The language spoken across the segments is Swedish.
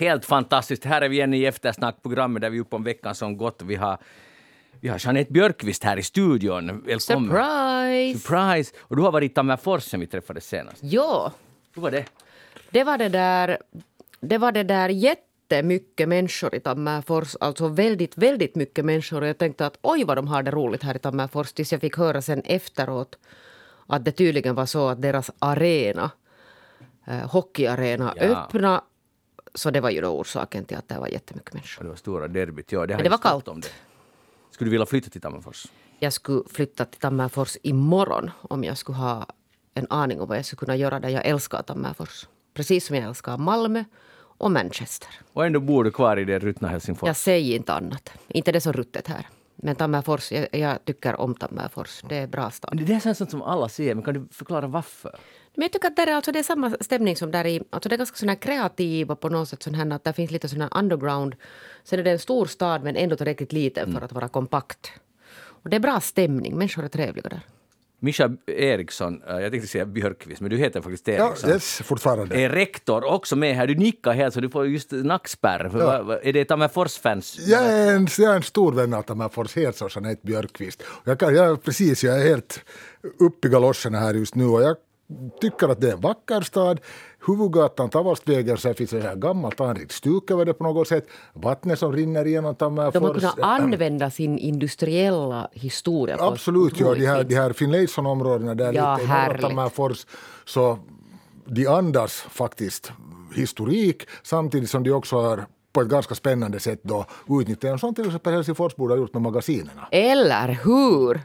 Helt fantastiskt. Här är vi igen i eftersnackprogrammet där vi är uppe om veckan som gått. Vi har, vi har Jeanette Björkqvist här i studion. Välkommen. Surprise! Surprise! Och du har varit i Tammerfors sen vi träffades senast. Ja, Hur var det? det var det där, det var det där jättemycket människor i Tammerfors. Alltså väldigt, väldigt mycket människor. Jag tänkte att oj vad de har det roligt här i Tammerfors. Tills jag fick höra sen efteråt att det tydligen var så att deras arena, eh, hockeyarena, Ja. öppna. Så det var ju då orsaken till att det var jättemycket människor. Det var stora derbyt. Ja, det, Men det var kallt. Om det. Skulle du vilja flytta till Tammerfors? Jag skulle flytta till Tammerfors imorgon om jag skulle ha en aning om vad jag skulle kunna göra där. Jag älskar Tammerfors. Precis som jag älskar Malmö och Manchester. Och ändå bor du kvar i det ruttna Helsingfors. Jag säger inte annat. Inte det är så ruttet här. Men Tammerfors, jag, jag tycker om Tammerfors. Det är bra stad. Det känns sånt som alla säger, men kan du förklara varför? Men jag tycker att där är, alltså, det är samma stämning som där i... Alltså det är ganska sån här kreativ och på något sätt sån här att det finns lite sån här underground. Sen är det en stor stad men ändå tillräckligt liten för att vara kompakt. Och det är bra stämning. Människor är trevliga där. Mischa Eriksson, eh, jag tänkte säga Björkqvist, men du heter faktiskt Ja, Eriksson. yes, fortfarande. Är rektor också med här? Du nickar helt så du får just nackspärr. Va- Är det Tammerfors-fans? Jag är, en, jag är en stor vän av Tammerfors, helt som Jeanette Björkqvist. Jag, kan, jag, precis, jag är helt uppe i galoscherna här just nu och jag tycker att det är en vacker stad. Huvudgatan, Tavastvägen, så finns det här gammalt anrikt stuk över det på något sätt. Vattnet som rinner igenom Tammerfors. De har kunnat använda sin industriella historia Absolut, ja, de här, de här Finlayson-områdena där Ja, lite i. Tammerfors, så de andas faktiskt historik samtidigt som de också har på ett ganska spännande sätt då utnyttjat en sån till exempel Helsingfors borde ha gjort med magasinerna. Eller hur?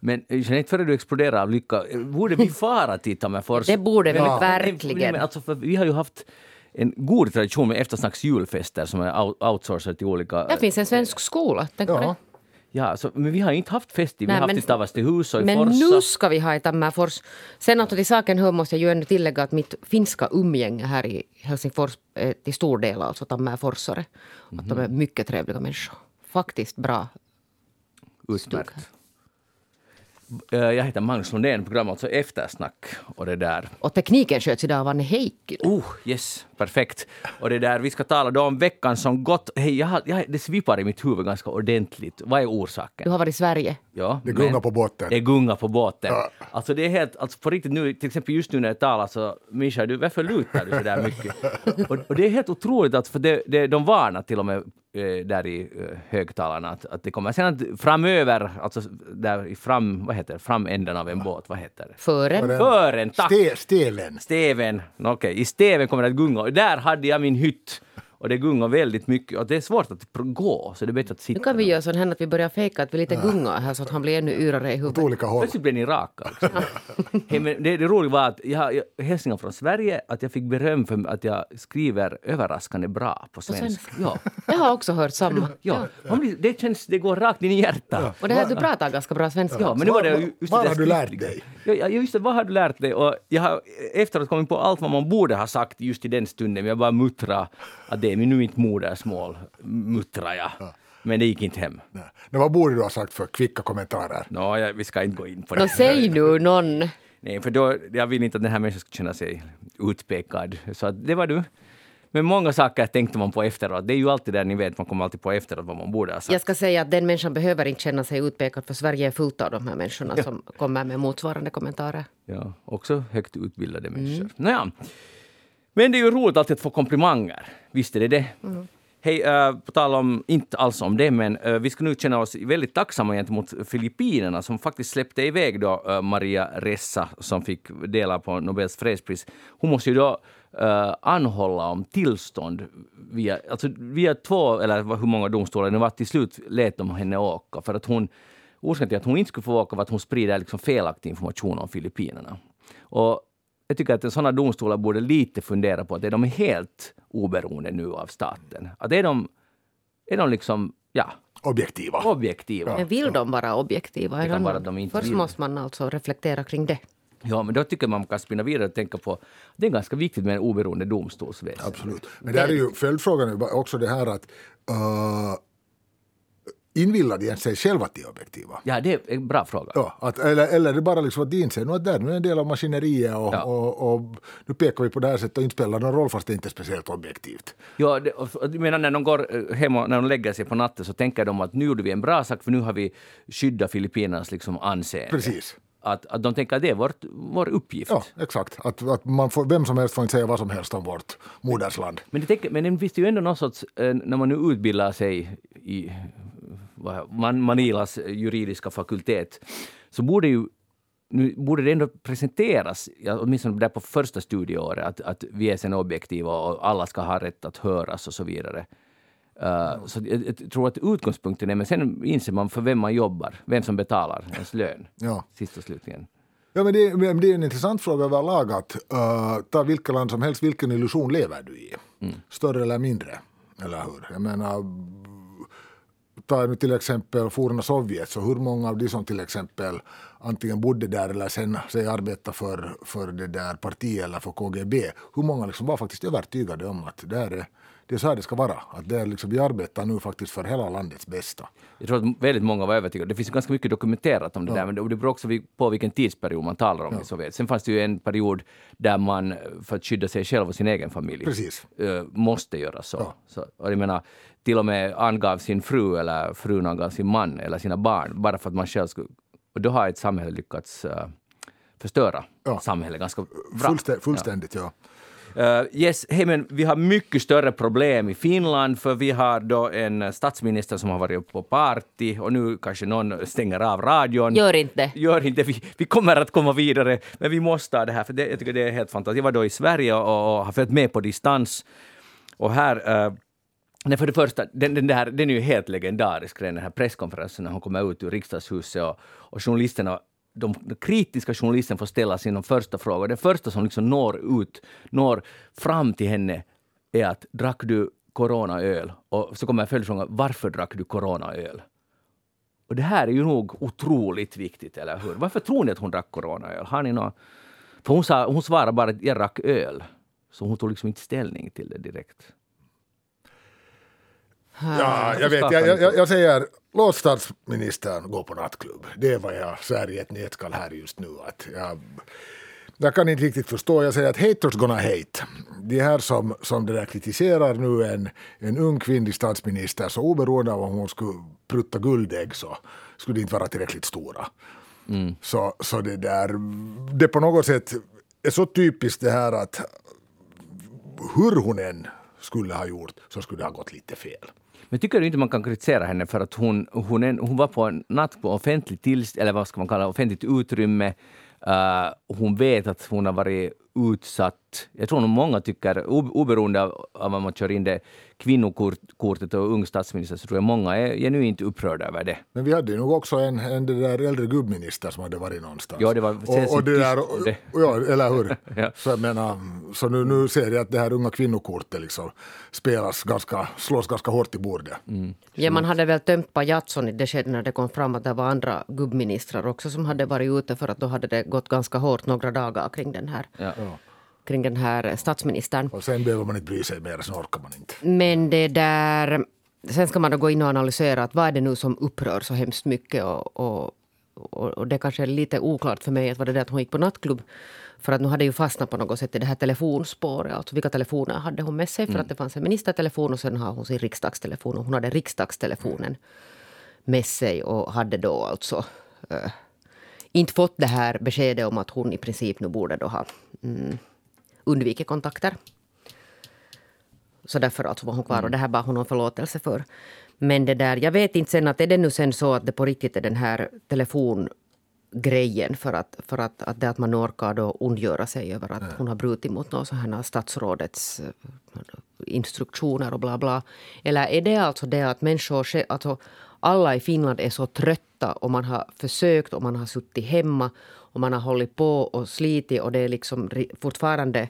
Men eh, Jeanette, före du exploderar av lycka, eh, borde vi fara till Tammerfors? Det borde vi Ja. verkligen. Men alltså, för vi har ju haft en god tradition med eftersnacks julfester som är out- outsourcade till olika... Där finns en svensk skola. Tänk på Ja. det. Ja, alltså, men vi har inte haft fest i, vi Nej, har haft men- i Tavastehus och i Men Forsa. nu ska vi ha i Tammerfors. Sen att till saken hör måste jag ju ännu tillägga att mitt finska umgänge här i Helsingfors är till stor del alltså Tammerforsare. Att de är mycket trevliga människor. Faktiskt bra. Utmärkt. Eh, Jag heter Magnus Lundén, programmet alltså Eftersnack och det där. Och tekniken sköts idag av Anne Heikkilä. Oh, yes, perfekt. Och det där, vi ska tala då om veckan som gått. Hej, jag, har- jag, det svipar i mitt huvud ganska ordentligt. Vad är orsaken? Du har varit i Sverige. Ja, Det men- gungar på båten. Det gungar på båten. Ja. Alltså det är helt, alltså på riktigt nu, till exempel just nu när jag talar så, Mischa, du, varför lutar du så där mycket? och, och det är helt otroligt att, för det, det, de varnar till och med eh, där i eh, högtalarna att, att det kommer sen att framöver, alltså där i fram, vad heter det, framänden av en båt, vad heter det? Före. Före. Fören, tack! Ste, stelen. Steven, Nå, okej, i Steven kommer det att gunga. Där hade jag min hytt. Och det gungar väldigt mycket. Och det är svårt att gå, så det är bättre att sitta. Nu kan vi göra sån här att vi börjar fejka att vi lite gungar här så att han blir ännu yrare i Åt huvudet. olika håll. Plötsligt blev ni raka också. hey, men det, det roliga var att jag har hälsningar från Sverige, att jag fick beröm för att jag skriver överraskande bra på svenska. Ja. Jag har också hört samma. Ja. Man blir, det, känns, det går rakt in i hjärtat. Och det här, du pratar ganska bra svenska. Ja, men nu var det Var- ju just var det har där du lärt dig? Ja, ja, just det, vad har du lärt dig? Och jag har efteråt kommit på allt vad man borde ha sagt just i den stunden, men jag bara muttra att det är nu mitt modersmål, muttrar jag. Men det gick inte hem. Nej. Men vad borde du ha sagt för kvicka kommentarer? Nå, jag, vi ska inte gå in på det. Nå, säg nu någon. Nej, för då, jag vill inte att den här människan ska känna sig utpekad. Så att det var du. Men många saker tänkte man på efteråt. Det är ju alltid där ni vet, man kommer alltid på efteråt vad man borde ha sagt. Jag ska säga att den människan behöver inte känna sig utpekad för Sverige är fullt av de här människorna som kommer med motsvarande kommentarer. Ja, också högt utbildade människor. Nåja. Men det är ju roligt alltid att få komplimanger. Visst är det det? Hej, eh, på tal om, inte alls om det, men eh, vi ska nu känna oss väldigt tacksamma gentemot Filippinerna som faktiskt släppte iväg då eh, Maria Ressa som fick dela på Nobels fredspris. Hon måste ju då eh, anhålla om tillstånd via, alltså via två, eller hur många domstolar det var, till slut lät de henne åka för att hon Orsaken till att hon inte skulle få åka var att hon sprider liksom felaktig information om Filippinerna. Och jag tycker att sådana domstolar borde lite fundera på att är de helt oberoende nu av staten? Att är de, är de liksom, ja, Objektiva. objektiva? Men vill de vara objektiva? Det kan vara att de inte Först vill. måste man alltså reflektera kring det. Ja, men då tycker man kan spinna vidare och tänka på det är ganska viktigt med en oberoende domstolsväsen. Absolut. Men där är ju följdfrågan också det här att uh, invillar de sig själva till objektiva? Ja, det är en bra fråga. Ja, att, eller, eller är det bara liksom att de inser att där nu är en del av maskineriet och, Ja. och, och nu pekar vi på det här sättet och inte spelar någon roll fast det inte är speciellt objektivt. Ja, det, och- menar när de går eh, hem och när de lägger sig på natten så tänker de att nu gjorde vi en bra sak för nu har vi skyddat Filippinernas liksom anseende. Precis. Att, att de tänker att det är vårt, vår uppgift. Ja, exakt. Att, att man får, vem som helst får inte säga vad som helst om vårt modersland. Men, det tänker, men det finns ju ändå någon sorts, eh, när man nu utbildar sig i Man, Manilas juridiska fakultet, så borde ju nu borde det ändå presenteras, ja, åtminstone där på första studieåret, att, att vi är sen objektiva och alla ska ha rätt att höras och så vidare. Uh, så jag, jag tror att utgångspunkten är, men sen inser man för vem man jobbar, vem som betalar ens lön, Ja. sist och slutligen. Ja, men det, men det är en intressant fråga överlag att uh, ta vilket land som helst, vilken illusion lever du i? Större eller mindre? Eller hur? Jag menar, ta nu till exempel forna Sovjet, så hur många av de som till exempel antingen bodde där eller sen säg arbetade för, för det där partiet eller för KGB, hur många liksom var faktiskt övertygade om att det, är, det är så här det ska vara. Att det är liksom, vi arbetar nu faktiskt för hela landets bästa. Jag tror att väldigt många var övertygade. Det finns ganska mycket dokumenterat om det där, men det beror också på vilken tidsperiod man talar om i Sovjet. Sen fanns det ju en period där man, för att skydda sig själv och sin egen familj, Precis. eh, måste göra så. så. Och jag menar, till och med angav sin fru eller frun angav sin man eller sina barn bara för att man själv skulle... Och då har ett samhälle lyckats eh, förstöra Ja. samhället ganska bra. Fullstä, fullständigt, ja. Uh, yes, hey, men vi har mycket större problem i Finland för vi har då en statsminister som har varit på party och nu kanske någon stänger av radion. Gör inte. Gör inte. Vi, vi kommer att komma vidare, men vi måste ha det här för det, jag tycker det är helt fantastiskt. Jag var då i Sverige och, och har följt med på distans och här uh, Nej, för det första, den, den, där, den är ju helt legendarisk, den här presskonferensen när hon kommer ut ur riksdagshuset och, och journalisterna de, de kritiska journalisterna får ställa sin första fråga. Den första som liksom når ut, når fram till henne är att drack du coronaöl? Och så kommer en följdfråga, varför drack du coronaöl? Och det här är ju nog otroligt viktigt, eller hur? Varför tror ni att hon drack coronaöl? Har ni någon? För hon, sa, hon svarade bara att jag drack öl. Så hon tog liksom inte ställning till det direkt. Ja, jag vet, jag, jag, jag säger låt statsministern gå på nattklubb. Det är vad jag säger i ett nätskall här just nu. Att jag, jag kan inte riktigt förstå. Jag säger att haters gonna hate. De här som, som det där kritiserar nu en, en ung kvinnlig statsminister så oberoende av om hon skulle prutta guldägg så skulle de inte vara tillräckligt stora. Så, så det där, det på något sätt är så typiskt det här att hur hon än skulle ha gjort så skulle det ha gått lite fel. Men tycker du inte man kan kritisera henne för att hon, hon, en, hon var på en natt på offentligt tillst, eller vad ska man kalla offentligt utrymme. Uh, hon vet att hon har varit utsatt. Jag tror nog många tycker, oberoende av, av man kör in det kvinnokortet och ung statsminister, så tror jag många är genuint upprörda över det. Men vi hade ju nog också en, en det där äldre gubbminister som hade varit någonstans. Ja, det var och, och det där, det. och, ja, eller hur? Ja. Så jag menar, så nu, nu ser jag att det här unga kvinnokortet liksom spelas ganska, slås ganska hårt i bordet. Mm. Ja, man hade väl tömt pajatson i det skedet när det kom fram att det var andra gubbministrar också som hade varit ute för att då hade det gått ganska hårt några dagar kring den här, Ja. Kring den här statsministern. Och sen behöver man inte bry sig mer, sen orkar man inte. Men det där... Sen ska man då gå in och analysera att vad är det nu som upprör så hemskt mycket. Och, och, och, och det kanske är lite oklart för mig att var det där att hon gick på nattklubb. För att nu hade ju fastnat på något sätt i det här telefonspåret. Alltså vilka telefoner hade hon med sig? För att det fanns en ministertelefon och sen har hon sin riksdagstelefon. Och hon hade riksdagstelefonen med sig och hade då alltså eh, inte fått det här beskedet om att hon i princip nu borde då ha mm, undvikit kontakter. Så därför alltså var hon kvar och det här bad hon om förlåtelse för. Men det där, jag vet inte sen att är det nu sen så att det på riktigt är den här telefongrejen för att, för att, att, det att man orkar då ondgöra sig över att hon har brutit mot någon sån här statsrådets eh, instruktioner och bla bla. Eller är det alltså det att människor, alltså alla i Finland är så trötta och man har försökt och man har suttit hemma och man har hållit på och slitit och det är liksom fortfarande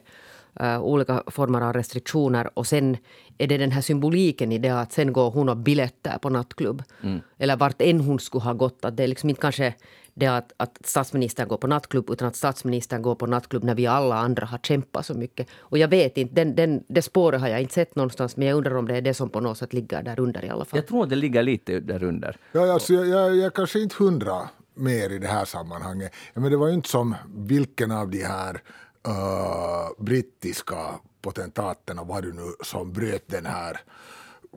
uh, olika former av restriktioner och sen är det den här symboliken i det att sen går hon och biljetter på nattklubb. Mm. Eller vart än hon skulle ha gått. Att det är liksom inte kanske det att, att statsministern går på nattklubb utan att statsministern går på nattklubb när vi alla andra har kämpat så mycket. Och jag vet inte, den, den, det spåret har jag inte sett någonstans men jag undrar om det är det som på något sätt ligger där under i alla fall. Jag tror att det ligger lite där under. Ja, alltså, jag, jag, jag kanske inte hundra mer i det här sammanhanget. Men det var ju inte som vilken av de här uh, brittiska potentaterna var det nu som bröt den här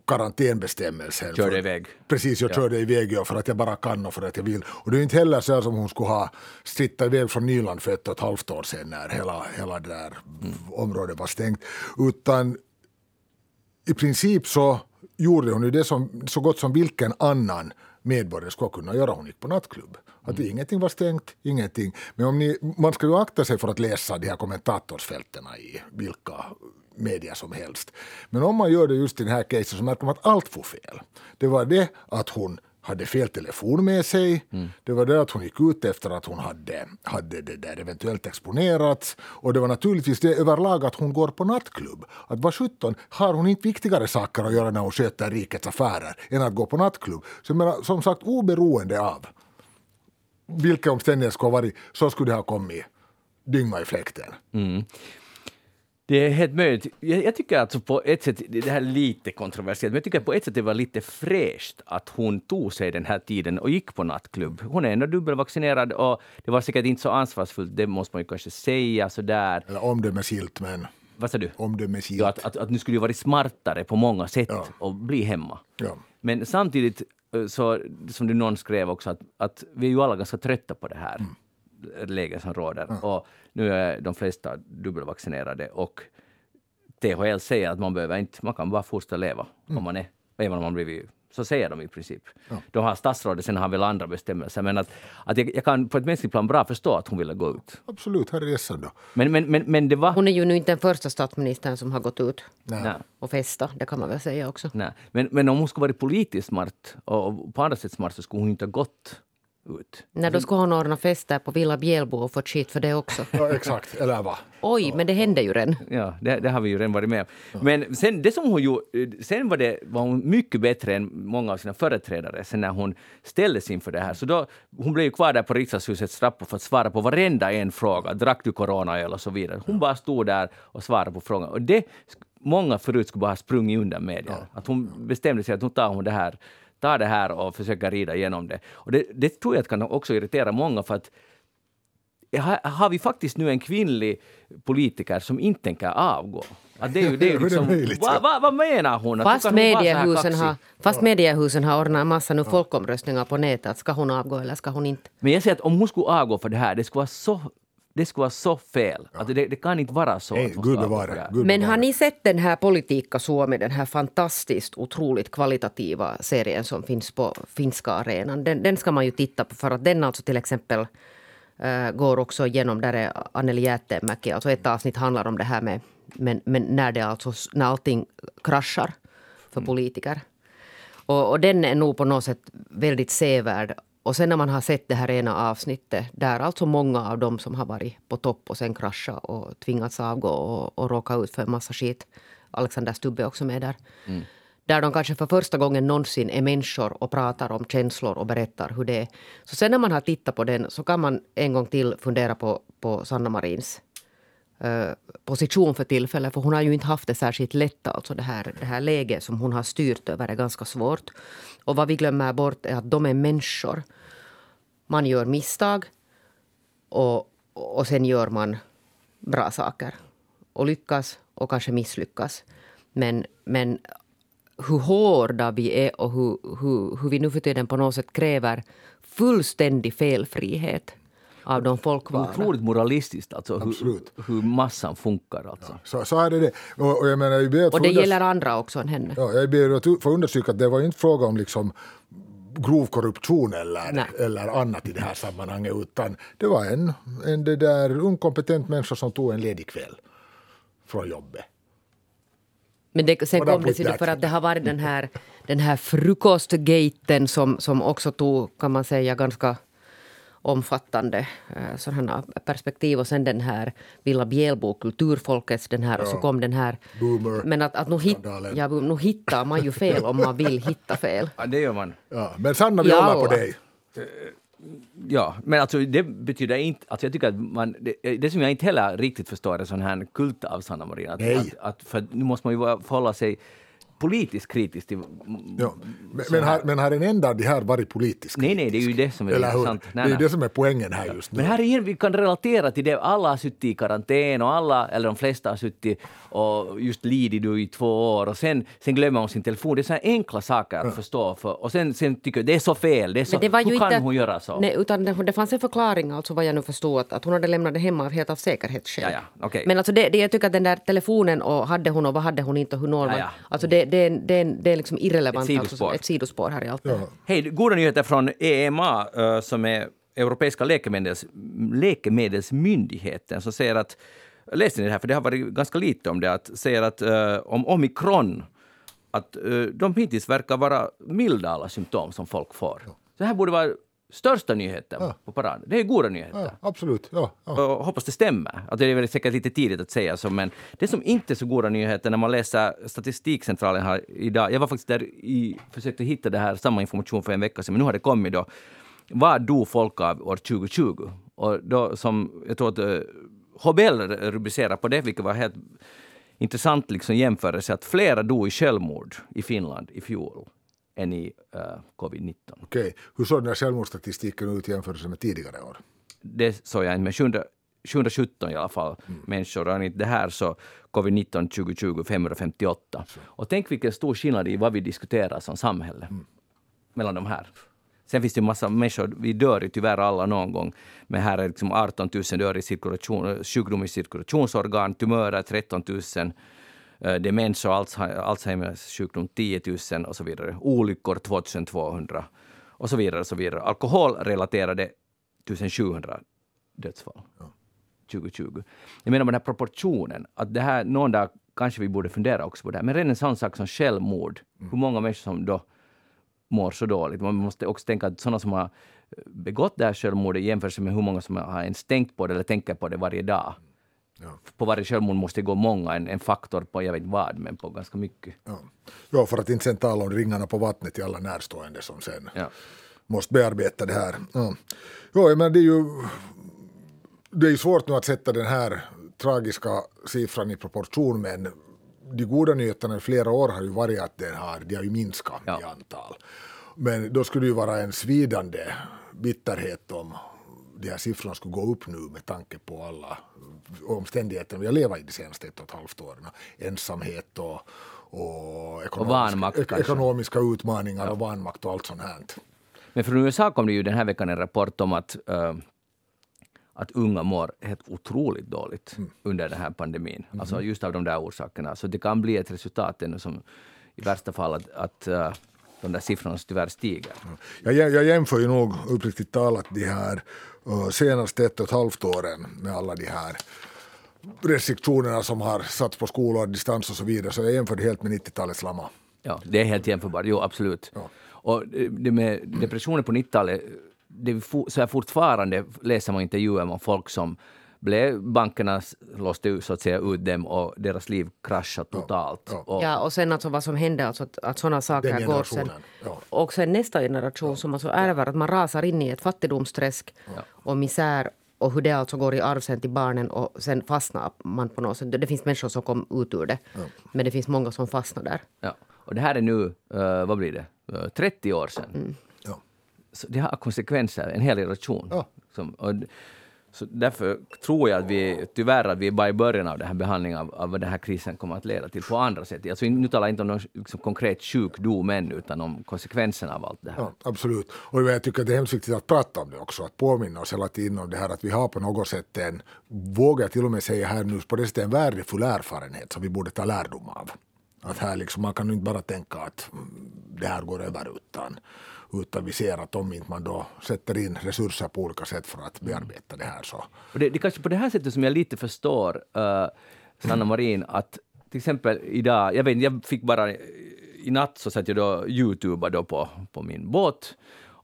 karantänbestämmelsen. Körde iväg. Precis, jag körde iväg ja, för att jag bara kan och för att jag vill. Och det är inte heller så som hon skulle ha strittat iväg från Nyland för ett och ett halvt år sedan när hela, hela det där mm. området var stängt. Utan i princip så gjorde hon ju det som så gott som vilken annan medborgare skulle kunna göra. Hon gick på nattklubb. Att mm. ingenting var stängt, ingenting. Men om ni, man ska ju akta sig för att läsa de här kommentatorsfälten i vilka media som helst. Men om man gör det just i den här casen så märker man att allt får fel. Det var det att hon hade fel telefon med sig. Mm. Det var det att hon gick ut efter att hon hade, hade det där eventuellt exponerats. Och det var naturligtvis det överlag att hon går på nattklubb. Att vad sjutton, har hon inte viktigare saker att göra när hon sköter rikets affärer än att gå på nattklubb? Så jag menar, som sagt, oberoende av vilka omständigheter skulle ha varit, så skulle det ha kommit dynga i fläkten. Mm. Det är helt möjligt. Jag, jag, tycker alltså på ett sätt, det här är lite kontroversiellt, men jag tycker på ett sätt det var lite fräscht att hon tog sig den här tiden och gick på nattklubb. Hon är ändå dubbelvaccinerad och det var säkert inte så ansvarsfullt, det måste man ju kanske säga sådär. Eller omdömesgillt men... Vad sa du? Omdömesgillt. Ja, att, att, att nu skulle ju varit smartare på många sätt ja. och bli hemma. Ja. Men samtidigt, eh, så, som du någon skrev också, att, att vi är ju alla ganska trötta på det här. Mm läge som råder. Mm. Och nu är de flesta dubbelvaccinerade och THL säger att man behöver inte, man kan bara fortsätta leva mm. om man är, även om man blivit så säger de i princip. Ja. De har statsrådet, sen har väl andra bestämmelser. Men att, att jag, jag kan på ett mänskligt plan bra förstå att hon ville gå ut. Absolut, här är då. Men, men, men, men det var... Hon är ju nu inte den första statsministern som har gått ut Nej. och festa, det kan man väl säga också. Nej. Men, men om hon skulle varit politiskt smart och på andra sätt smart så skulle hon inte ha gått ut. Nej, då skulle hon ordna fester på Villa Bjälbo och fått skit för det också. ja, exakt, eller vad? Oj, men det hände ju redan. Ja, det, det, har vi ju redan varit med om. Men sen, det som hon gjorde, sen var, det, var hon mycket bättre än många av sina företrädare sen när hon ställdes inför det här. Så då, hon blev ju kvar där på riksdagshusets trappor för att svara på varenda en fråga. Drack du coronaöl och så vidare. Hon bara stod där och svarade på frågan. Och det, många förut skulle bara ha sprungit undan media. Ja. Att hon bestämde sig att nu tar hon det här tar det här och försöker rida igenom det. Och det, det tror jag kan också irritera många för att har vi faktiskt nu en kvinnlig politiker som inte tänker avgå? Att det är ju, det är liksom, vad, vad, vad menar hon? Fast mediehusen, har, fast mediehusen har ordnat massa nu folkomröstningar på nätet. Ska hon avgå eller ska hon inte? Men jag säger att om hon skulle avgå för det här, det skulle vara så det skulle vara så fel. Ja. Alltså det, det, kan inte vara så. Nej, gud bevare, gud Men har ni sett den här Politika Suomi, den här fantastiskt otroligt kvalitativa serien som finns på finska arenan? Den, den ska man ju titta på för att den alltså till exempel äh, går också igenom, där är Anneli Jäätteenmäki, alltså ett avsnitt handlar om det här med men, men när, det alltså, när allting kraschar för mm. politiker. Och, och den är nog på något sätt väldigt sevärd och sen när man har sett det här ena avsnittet där alltså många av dem som har varit på topp och sen kraschat och tvingats avgå och, och råka ut för en massa skit. Alexander Stubbe också med där. Mm. Där de kanske för första gången någonsin är människor och pratar om känslor och berättar hur det är. Så sen när man har tittat på den så kan man en gång till fundera på, på Sanna Marins Eh, position för tillfället. För hon har ju inte haft det särskilt lätt. Alltså det, här, det här läget som hon har styrt över är ganska svårt. Och vad vi glömmer bort är att de är människor. Man gör misstag och, och sen gör man bra saker. Och lyckas och kanske misslyckas. Men, men hur hårda vi är och hur, hur, hur vi nu för tiden på något sätt kräver fullständig felfrihet av de folkvalda. Otroligt moralistiskt alltså, hur, hur, massan funkar. Alltså. Ja, så, så är det. Och, och, jag menar, jag och det gäller andra också än henne. Ja, jag ber att få understryka att det var inte fråga om liksom grov korruption eller, eller annat i det här sammanhanget utan det var en, en det där inkompetent människa som tog en ledig kväll från jobbet. Men det, sen kom det sig för att det har varit den här, den här frukostgaten som, som också tog, kan man säga, ganska omfattande eh, sådana perspektiv. Och sen den här Villa Bjälbo, kulturfolkets den här, ja. och så kom den här... Boomer. Men att, att nu, hit, ja, nu hittar man ju fel om man vill hitta fel. Ja, det gör man. Ja, men Sanna, vi håller på dig. Ja, men alltså det betyder inte... Alltså jag tycker att man, det, det som jag inte heller riktigt förstår är sån här kult av Sanna Marin. Att, att, att, för nu måste man ju förhålla sig politiskt kritisk till... Ja. Men, men, har, men har en enda av de här varit politiskt Nej, nej, det är ju det som är Eller intressant. Nej, det är ju det som är poängen här just nu. Men här igen, vi kan relatera till det. Alla har suttit i karantän och alla, eller de flesta har suttit och just lidit i två år och sen, sen glömmer hon sin telefon. Det är så enkla saker att förstå. För, och sen, sen tycker jag det är så fel. Det är så, det hur kan inte, hon göra så? Nej, utan det, det fanns en förklaring, alltså vad jag nu förstod, att, att hon hade lämnat det hemma av helt av säkerhetsskäl. Ja, ja, okay. Men alltså det, det, jag tycker att den där telefonen och hade hon och vad hade hon inte och hur når man? Ja, ja. Alltså det, det, det, det är liksom irrelevant. Ett sidospår. Alltså, ett sidospår här i allt. Ja. Hej, goda nyheter från EMA uh, som är Europeiska läkemedels, läkemedelsmyndigheten som säger att läste ni det här, för det har varit ganska lite om det, att säger att uh, om omikron, att uh, de hittills verkar vara milda alla symptom som folk får. Ja. Så det här borde vara största nyheten ja. på paraden. Det är goda nyheter. Ja, absolut. Ja, ja. Hoppas det stämmer. Alltså det är väl säkert lite tidigt att säga så, men det som inte är så goda nyheter när man läser Statistikcentralen här idag. Jag var faktiskt där i, försökte hitta det här, samma information för en vecka sedan, men nu har det kommit då. Vad dog folk av år 2020? Och då som, jag tror att HBL rubricerar på det, vilket var helt intressant liksom jämförelse, att flera dog i självmord i Finland i fjol än i uh, covid-19. Okej. Okay. Hur såg den här självmordsstatistiken ut i jämförelse med tidigare år? Det såg jag inte, men 2017 i alla fall, mm. människor. Och det här så covid-19 2020 558. Så. Och tänk vilken stor skillnad i vad vi diskuterar som samhälle mm. mellan de här. Sen finns det en massa människor, vi dör ju tyvärr alla någon gång, men här är liksom 18 000 dör i cirkulation, sjukdom i cirkulationsorgan, tumörer 13 000, Eh, demens och Alzheimers sjukdom 10 000 och så vidare. Olyckor 2200 och så vidare. Och så vidare. Alkoholrelaterade 1700 dödsfall. Ja. 2020. Jag menar med den här proportionen, att det här, någon dag kanske vi borde fundera också på det här. Men redan en sån sak som självmord, mm. hur många människor som då mår så dåligt. Man måste också tänka att sådana som har begått det här självmordet jämfört med hur många som har ens tänkt på det eller tänker på det varje dag. Ja. På varje självmord måste det gå många, en, en faktor på jag vet vad, men på ganska mycket. Ja. ja, för att inte sen tala om ringarna på vattnet till alla närstående som sen ja. måste bearbeta det här. Ja, ja men det är ju det är svårt nu att sätta den här tragiska siffran i proportion, men de goda nyheterna i flera år har ju varit att den har, de har ju minskat ja. i antal. Men då skulle det ju vara en svidande bitterhet om de här siffrorna skulle gå upp nu med tanke på alla omständigheter vi har levat i de senaste ett och ett halvt åren. Ensamhet och, och, ekonomiska, och ekonomiska utmaningar ja. och vanmakt och allt sånt här. Men från USA kom det ju den här veckan en rapport om att, uh, att unga mår helt otroligt dåligt mm. under den här pandemin. Mm. Alltså just av de där orsakerna. Så det kan bli ett resultat ännu som i värsta fall att, att uh, de där siffrorna tyvärr stiger. Jag, jag jämför ju nog uppriktigt talat de här uh, senaste ett och ett halvt åren med alla de här restriktionerna som har satts på skolor, distans och så vidare. Så jag jämför det helt med 90-talets lamma. Ja, det är helt jämförbart. Jo, absolut. Ja. Och det med depressionen på 90-talet, det så här fortfarande läser man intervjuer med folk som blev bankerna låste ut, så att säga, ut dem och deras liv kraschade totalt. Ja, ja. Och, ja, och sen alltså vad som hände, alltså att, att sådana saker går sen. Ja. Och sen nästa generation som alltså ärver att man rasar in i ett fattigdomsträsk och misär och hur det alltså går i arv sen till barnen och sen fastnar man på något sätt. Det finns människor som kom ut ur det, men det finns många som fastnar där. Ja. Och det här är nu, uh, vad blir det, uh, 30 år sedan. Mm. Så det har konsekvenser, en hel generation. Som, och, så därför tror jag att vi tyvärr att vi är bara i början av den här behandlingen av, av vad den här krisen kommer att leda till på andra sätt. Alltså, nu talar jag inte om någon liksom, konkret sjukdom än, utan om konsekvenserna av allt det här. Ja, absolut. Och jag tycker att det är hemskt viktigt att prata om det också, att påminna oss hela tiden om det här att vi har på något sätt en, vågar jag till och med säga här nu, på det sättet en värdefull erfarenhet som vi borde ta lärdom av. Att här liksom, man kan inte bara tänka att det här går över utan utan vi ser att om inte man då sätter in resurser på olika sätt för att bearbeta det här så... Och det, det är kanske på det här sättet som jag lite förstår uh, Sanna Marin att till exempel idag, jag vet jag fick bara i natt så satt jag då youtubade då på, på min båt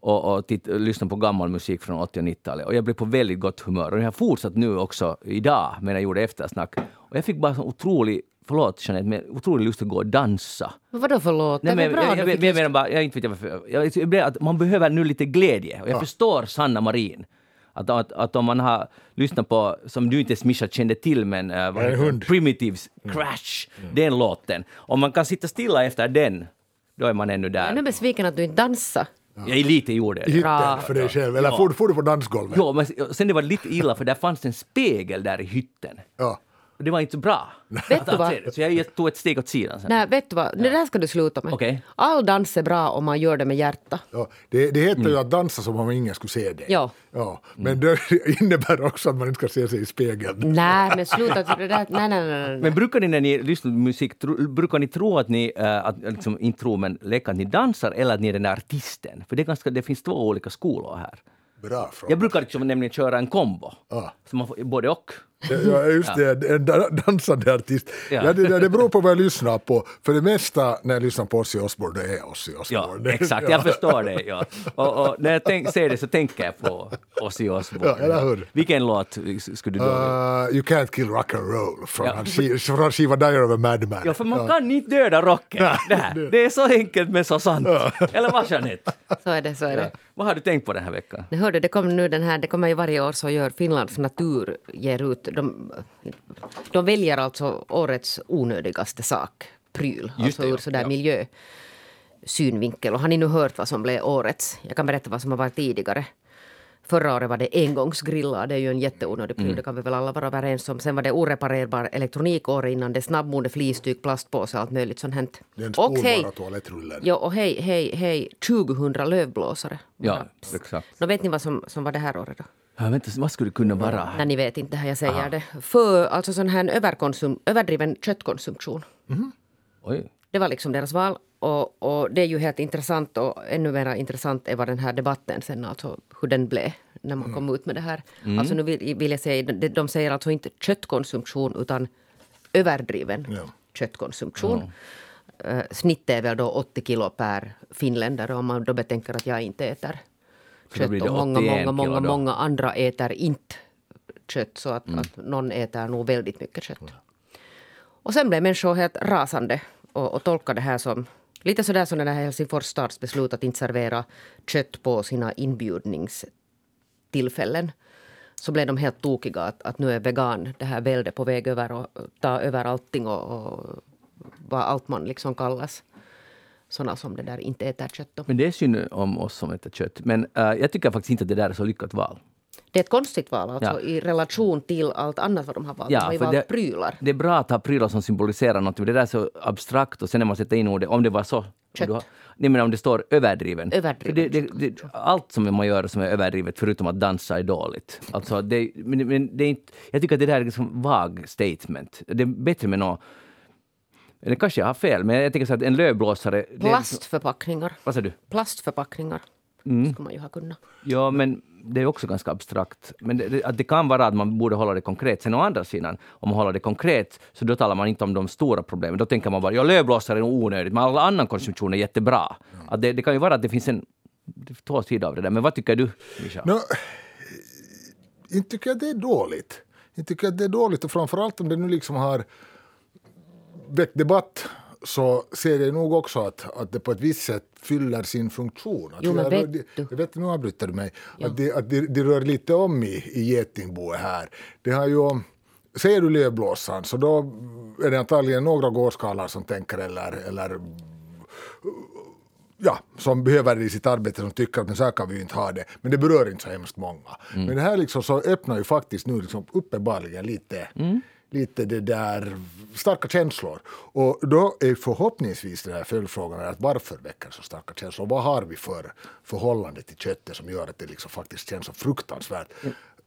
och, och titt, lyssna på gammal musik från 80 och 90-talet. Och jag blev på väldigt gott humör. Och jag har fortsatt nu också idag, men jag gjorde eftersnack. Och jag fick bara så otrolig Förlåt Jeanette, men otrolig lust att gå och dansa. Men vadå förlåt? Nej, det är men, väl bra jag, jag, du jag, jag menar bara, jag inte vet jag varför. Jag, jag, jag, att man behöver nu lite glädje. Och jag förstår Sanna Marin. Att, att, att om man har lyssnat på, som du inte ens Mischa kände till, men uh, vad En heter det? Primitives Crash, den låten. Om man kan sitta stilla efter den, då är man ännu Jag är nu där. besviken att du inte dansar. Jag är lite gjorde det. Hytten för dig själv. Eller får, får du på dansgolvet? Jo, men sen det var lite illa för där fanns en spegel där i hytten. Ja. Det var inte så bra. Vet du vad? Så jag tog ett steg åt sidan sen. Nej, vet du vad? Det där ska du sluta med. Okej. All dans är bra om man gör det med hjärta. Ja, det, det heter Mm. ju att dansa som om ingen skulle se dig. Ja. Ja, men det innebär också att man inte ska se sig i spegeln. Nej, men sluta. Det där, nej, nej, nej, nej. Men brukar ni när ni lyssnar på musik, tro, brukar ni tro att ni, äh, att, liksom, inte tro men leka att ni dansar eller att ni är den där artisten? För det, är ganska, det finns två olika skolor här. Bra fråga. Jag brukar liksom nämligen köra en kombo. Ja. Så man får både och. Ja, just det, en da- dansande artist. Ja. Ja. det, det beror på vad jag lyssnar på. För det mesta när jag lyssnar på Ozzy Osbourne, det är Ozzy Ja, Osbourne. exakt. Jag förstår det. Ja. Och, och när jag tänk, ser det så tänker jag på Ozzy Osbourne. Ja, eller hur? Vilken låt skulle du då... Uh, you can't kill rock and roll från Ja. skivan Diary of a Madman. Ja, för man kan inte döda rocken. Det, här. det är så enkelt men så sant. Eller vad, Jeanette? Så är det, så är det. Vad har du tänkt på den här veckan? Hörde, det kommer nu den här, det kommer ju varje år så gör Finlands natur ger ut, de, de väljer alltså årets onödigaste sak, pryl, alltså det, ur sådär Ja. Och har ni nu hört vad som blev årets? Jag kan berätta vad som har varit tidigare. Förra året var det engångsgrillar, det är ju en jätteonödig pryl, det kan vi väl alla vara överens om. Sen var det oreparerbar elektronik året innan det, snabbmode, flisstyg, plastpåse, allt möjligt sånt hänt. Det är en Och hej, toalettrullen. ja, och hej, hej, hej, 2000 lövblåsare. Ja, exakt. Nå, vet ni vad som, som var det här året då? Ja, vänta, vad skulle det kunna vara? Nej, ni vet inte här, jag säger det. För alltså sån här överkonsum, överdriven köttkonsumtion. Oj. Det var liksom deras val. Och, och det är ju helt intressant och ännu mer intressant är vad den här debatten sen, alltså hur den blev när man kom ut med det här. Alltså nu vill, vill jag säga, de, de säger alltså inte köttkonsumtion utan överdriven Ja. köttkonsumtion. Uh, snittet är väl då 80 kilo per finländare om man då betänker att jag inte äter kött och många, 81 många, många, många andra äter inte kött så att, att någon äter nog väldigt mycket kött. Och sen blev människor helt rasande och, och tolkade det här som lite sådär som den här Helsingfors stads beslut att inte servera kött på sina inbjudningstillfällen. Så blev de helt tokiga att, att nu är vegan, det här väldet på väg över och ta över allting och, och vad allt man liksom kallas. Såna som det där inte äter kött. Då. Men det är synd om oss som äter kött. Men äh, jag tycker faktiskt inte att det där är så lyckat val. Det är ett konstigt val alltså, Ja. i relation till allt annat vad de har valt. Ja, de har ju valt det- prylar. Det är bra att ha prylar som symboliserar något. men Det där är så abstrakt och sen när man sätter in ordet, om det var så. Kött. har- Nej men om det står överdriven. Överdriven det, det, det, allt som man gör som är överdrivet förutom att dansa är dåligt. Alltså det, men, men det är inte, jag tycker att det där är liksom vag statement. Det är bättre med något eller kanske jag har fel, men jag tänker så att en lövblåsare... det är liksom- Plastförpackningar. Vad sa du? Plastförpackningar. Mm. skulle man ju ha kunnat. Ja, men det är också ganska abstrakt. Men det, att det kan vara att man borde hålla det konkret. Sen å andra sidan, om man håller det konkret, så då talar man inte om de stora problemen. Då tänker man bara, ja, lövblåsare är nog onödigt, men all annan konsumtion är jättebra. Att det, det kan ju vara att det finns en två sidor av det där. Men vad tycker du, Mischa? Nå, inte tycker jag det är dåligt. Inte tycker jag det är dåligt och framförallt om det nu liksom har väckt debatt så ser jag nog också att, att det på ett visst sätt fyller sin funktion. Att Jo, men vet du- Jag vet, nu avbryter du mig. Att, det, att det, det rör lite om i, i getingboet här. Det har ju, säger du lövblåsaren så då är det antagligen några gårdskarlar som tänker eller, eller ja, som behöver det i sitt arbete som tycker att men så här kan vi ju inte ha det. Men det berör inte så hemskt många. Men det här liksom så öppnar ju faktiskt nu liksom uppenbarligen lite, lite det där starka känslor. Och då är förhoppningsvis den här följdfrågan att varför väcker så starka känslor? Vad har vi för förhållande till köttet som gör att det liksom faktiskt känns så fruktansvärt?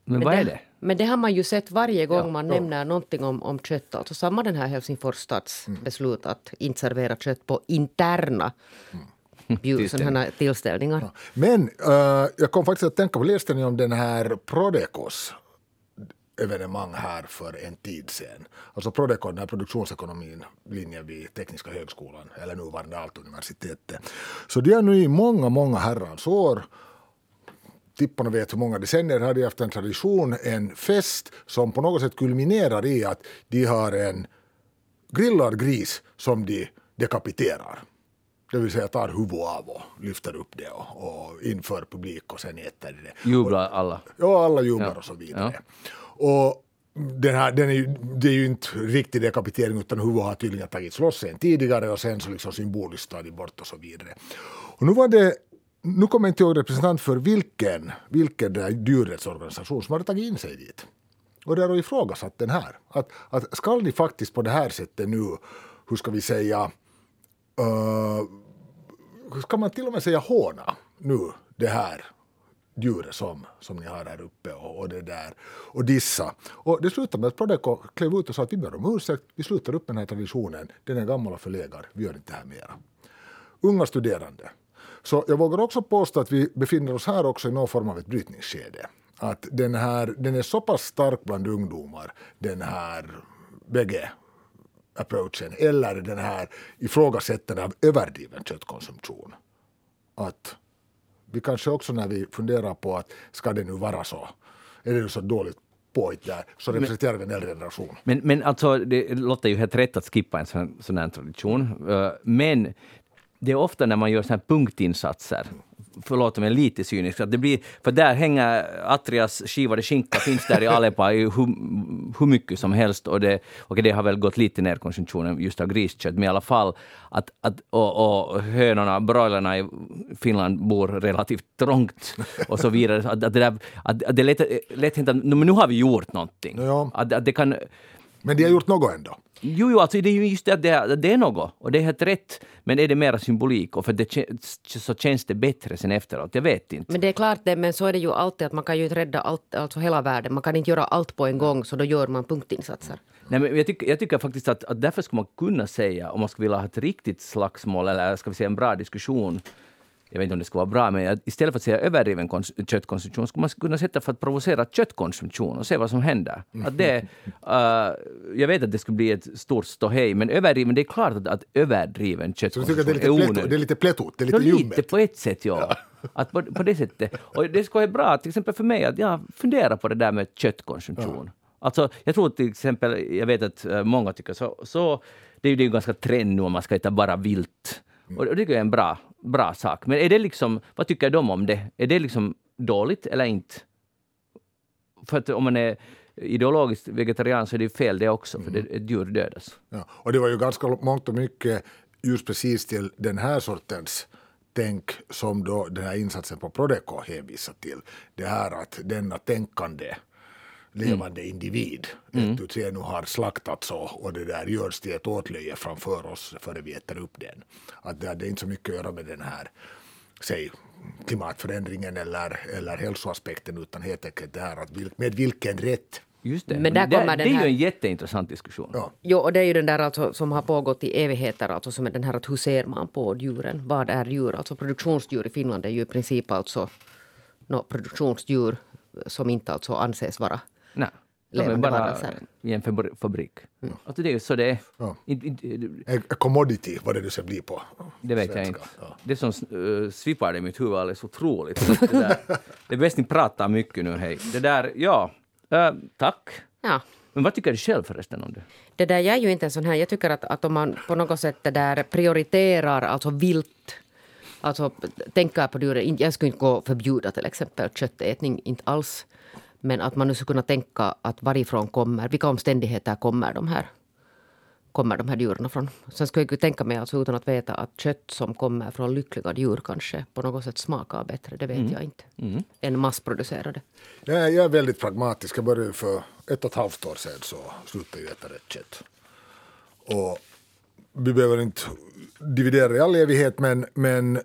Men vad är det? Men det har man ju sett varje gång man nämner någonting om, om kött. Alltså samma den här Helsingfors stads Mm. beslut att inte servera kött på interna bjud, Tillställningar. sådana tillställningar. Men eh, jag kom faktiskt att tänka på, läste ni om den här Prodecos evenemang här för en tid sedan. Alltså Prodeco, den här produktionsekonomin, linjen vid Tekniska högskolan, eller nuvarande Aalto-universitetet. Så de har nu i många, många herrans år tipparna vet hur många decennier hade haft en tradition, en fest som på något sätt kulminerar i att de har en grillad gris som de dekapiterar. Det vill säga tar huvudet av och lyfter upp det och, och inför publik och sen äter de det. Jublar alla. Ja, alla jublar och så vidare. Och den här, den är, ju- det är ju inte riktig dekapitering utan huvudet har tydligen tagits loss sen tidigare och sen så liksom symboliskt tagit bort och så vidare. Och nu var det, nu kommer jag inte ihåg representant för vilken, vilken där djurrättsorganisation som hade tagit in sig dit. Och det har ifrågasatt den här. Att, att ska ni faktiskt på det här sättet nu, hur ska vi säga, uh, ska man till och med säga håna nu det här djuret som, som ni har här uppe och, och det där och dissa. Och det slutade med att Prodeco klev ut och sa att vi ber om ursäkt, vi slutar upp med den här traditionen, den är gammal och förlegad, vi gör inte det här mera. Unga studerande. Så jag vågar också påstå att vi befinner oss här också i någon form av ett brytningsskede. Att den här, den är så pass stark bland ungdomar, den här bägge approachen, eller den här ifrågasättande av överdriven köttkonsumtion. Att vi kanske också när vi funderar på att ska det nu vara så, är det nu så dåligt påhitt där, så representerar vi en äldre generation. Men, men alltså, det låter ju helt rätt att skippa en sån, sån här tradition. Eh, Men det är ofta när man gör såna här punktinsatser, förlåt mig lite cynisk, att det blir, för där hänger Atrias skivade skinka, finns där i Alepa i hur, hur mycket som helst och det, och det har väl gått lite ner konsumtionen just av griskött, men i alla fall att, att och, och hönorna, broilerna i Finland bor relativt trångt och så vidare. Att, att det, där, att, att det är lätt, lätt hänt att "No, men nu har vi gjort någonting. Ja. Att, att det kan, Men de har gjort något ändå. Jo, jo, alltså det är ju just det att det, det är något och det är helt rätt. Men är det mera symbolik och för det så känns det bättre sen efteråt? Jag vet inte. Men det är klart det, men så är det ju alltid att man kan ju inte rädda allt, alltså hela världen. Man kan inte göra allt på en gång, så då gör man punktinsatser. Nej, men jag, tycker, jag tycker faktiskt att, att därför skulle man kunna säga, om man skulle vilja ha ett riktigt slagsmål eller ska vi säga en bra diskussion, jag vet inte om det skulle vara bra, men istället för att säga överdriven kons- köttkonsumtion skulle man kunna sätta för att provocera köttkonsumtion och se vad som händer. Att det, uh, jag vet att det skulle bli ett stort ståhej, men överdriven, det är klart att, att överdriven köttkonsumtion det är lite, onödig. det är lite plättot, det är lite lite ljummet. på ett sätt, ja. Att på, på det sättet. Och det skulle vara bra, till exempel för mig, att jag funderar på det där med köttkonsumtion. Alltså, jag tror till exempel, jag vet att eh, många tycker så, så det är ju det är ju ganska trend nu om man ska äta bara vilt. Och det tycker jag är en bra, bra sak. Men är det liksom, vad tycker de om det? Är det liksom dåligt eller inte? För att om man är ideologiskt vegetarian så är det fel det också, för det, ett djur dödas. Ja. Och det var ju ganska mångt och mycket just precis till den här sortens tänk som då den här insatsen på Prodeco hänvisar till. Det här att denna tänkande levande individ ett ut nu har slaktats och, och det där görs till ett åtlöje framför oss före vi äter upp den. Att det, det är inte så mycket att göra med den här säg, klimatförändringen eller, eller hälsoaspekten utan helt enkelt det här att vil, med vilken rätt Just det. Men där det, kommer det den är här- ju en jätteintressant diskussion. Ja. Jo, och det är ju den där alltså, som har pågått i evigheter, alltså som är den här att hur ser man på djuren? Vad är djur? Alltså produktionsdjur i Finland är ju i princip alltså no, produktionsdjur som inte alltså anses vara Nej, de är Levande bara varelser. i en fabri- fabrik. Alltså det är ju så det är. Ja. A commodity, vad det nu ska bli på Det vet jag svenska. inte. Ja. Det som uh, svippar i mitt huvud alldeles otroligt. Så Det, där, det är bäst ni pratar mycket nu, hej. Det där, ja. Eh, tack. Ja. Men vad tycker du själv förresten om det? Det där, jag är ju inte en sån här, jag tycker att, att om man på något sätt det där prioriterar alltså vilt, alltså tänker på djuren, jag skulle inte gå och förbjuda till exempel köttätning, inte alls. Men att man nu skulle kunna tänka att varifrån kommer, vilka omständigheter kommer de här, kommer de här djuren från. Sen skulle jag ju tänka mig, alltså utan att veta, att kött som kommer från lyckliga djur kanske på något sätt smakar bättre, det vet jag inte. Än massproducerade. Jag är, jag är väldigt pragmatisk. Jag började för ett och ett halvt år sedan så slutade jag äta rätt kött. Och vi behöver inte dividera i all evighet men, men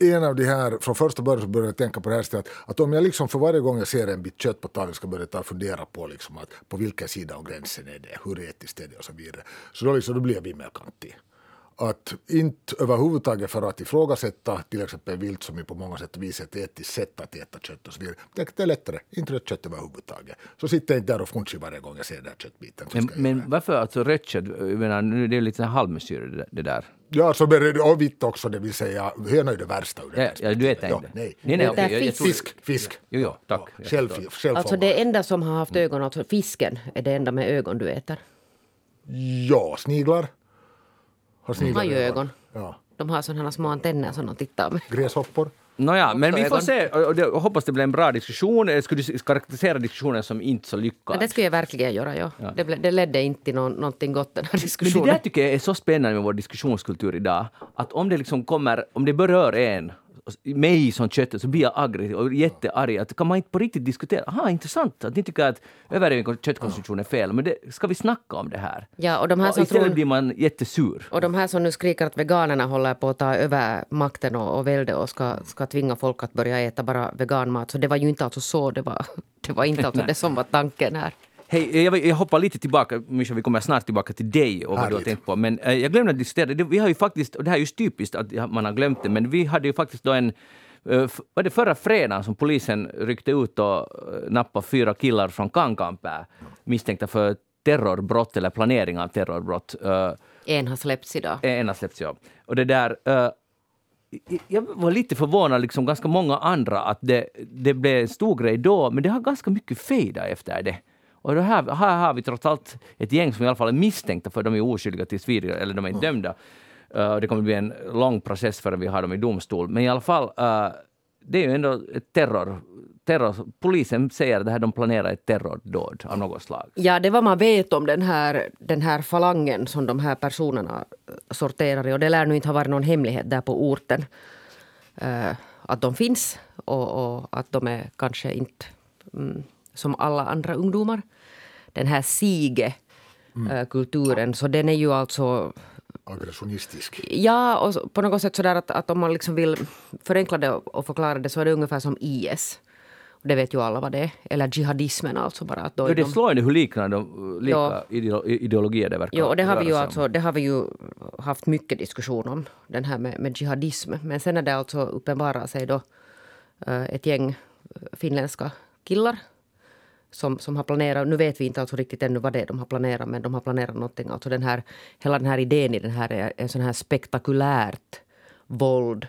en av de här, från första början så började jag tänka på det här stället, att om jag liksom för varje gång jag ser en bit kött på tallriken ska börja ta och fundera på liksom att på vilken sida av gränsen är det, hur etiskt är det och så vidare. Så då, liksom, då blir jag vimmelkantig att inte överhuvudtaget för att ifrågasätta till exempel vilt som är på många sätt vis ett etiskt sätt att äta kött och så vidare. Det är lättare, inte rött kött överhuvudtaget. Så sitter jag inte där och funchar varje gång jag ser den där köttbiten. Men, men varför alltså rött kött? Jag menar, nu är det lite halvmesyre det, det där. Ja, så är det, och vitt också, det vill säga höna är det värsta ur det. Ja, ja, du äter Ja, inte? nej. nej, nej är jag fisk. tror- Fisk, fisk. Jo, jo, tack. Jag Själv, själv Alltså det enda som har haft ögon, alltså fisken är det enda med ögon du äter. Ja, sniglar. Har De har ju ögon. Ja. De har sådana små antenner som de tittar med. Gräshoppor. Nåja, men vi får se. Det, och hoppas det blir en bra diskussion. Jag skulle karaktärisera diskussionen som inte så lyckad. Det skulle jag verkligen göra, ja. Det, ble, det ledde inte till någon, någonting gott den här Men det diskussionen. där tycker jag är så spännande med vår diskussionskultur idag. Att om det liksom kommer, om det berör en, mig som köttet, så blir jag aggressiv och jättearg. Att kan man inte på riktigt diskutera? Aha, intressant att ni tycker att av köttkonsumtion är fel. Men det, ska vi snacka om det här? Ja, och de här Och som istället tror- blir man jättesur. Och de här som nu skriker att veganerna håller på att ta över makten och, och välde och ska, ska tvinga folk att börja äta bara veganmat. Så det var ju inte alltså så, det var, det var inte alltså det som var tanken här. Hej, jag, jag hoppar lite tillbaka, Mischa, vi kommer snart tillbaka till dig och vad du har Härligt. tänkt på. Men eh, jag glömde att diskutera, det, vi har ju faktiskt, och det här är just typiskt att man har glömt det, men vi hade ju faktiskt då en eh, var det förra fredagen som polisen ryckte ut och eh, nappade fyra killar från Kankaanpää misstänkta för terrorbrott eller planering av terrorbrott. Eh, En har släppts idag. en har släppts, ja. Och det där... eh, jag var lite förvånad, liksom ganska många andra, att det, det blev en stor grej då, men det har ganska mycket fejdat efter det. Och det här, här har vi trots allt ett gäng som i alla fall är misstänkta för de är oskyldiga tills vidare, eller de är inte dömda. Eh, det kommer bli en lång process förrän vi har dem i domstol. Men i alla fall, eh, det är ju ändå ett terror, terror... Polisen säger att de planerar ett terrordåd av något slag. Ja, det är vad man vet om den här, den här falangen som de här personerna eh, sorterar i. Och det lär nu inte ha varit någon hemlighet där på orten. eh, att de finns och, och att de är kanske inte mm, som alla andra ungdomar. Den här sige-kulturen, så den är ju alltså Aggressionistisk. Ja, och på något sätt sådär att, att om man liksom vill förenkla det och förklara det så är det ungefär som IS. Det vet ju alla vad det är. Eller jihadismen alltså bara. Att då Ja, det är de, slående hur liknande de, lika Ja. ideo- ideologier det verkar jo, och det har, vi ju alltså, det har vi ju haft mycket diskussion om, den här med, med jihadism. Men sen är det alltså uppenbarat sig då eh, ett gäng eh, finländska killar som, som har planerat, nu vet vi inte alltså riktigt ännu vad det är de har planerat, men de har planerat någonting. Alltså den här, hela den här idén i den här är en sån här spektakulärt våld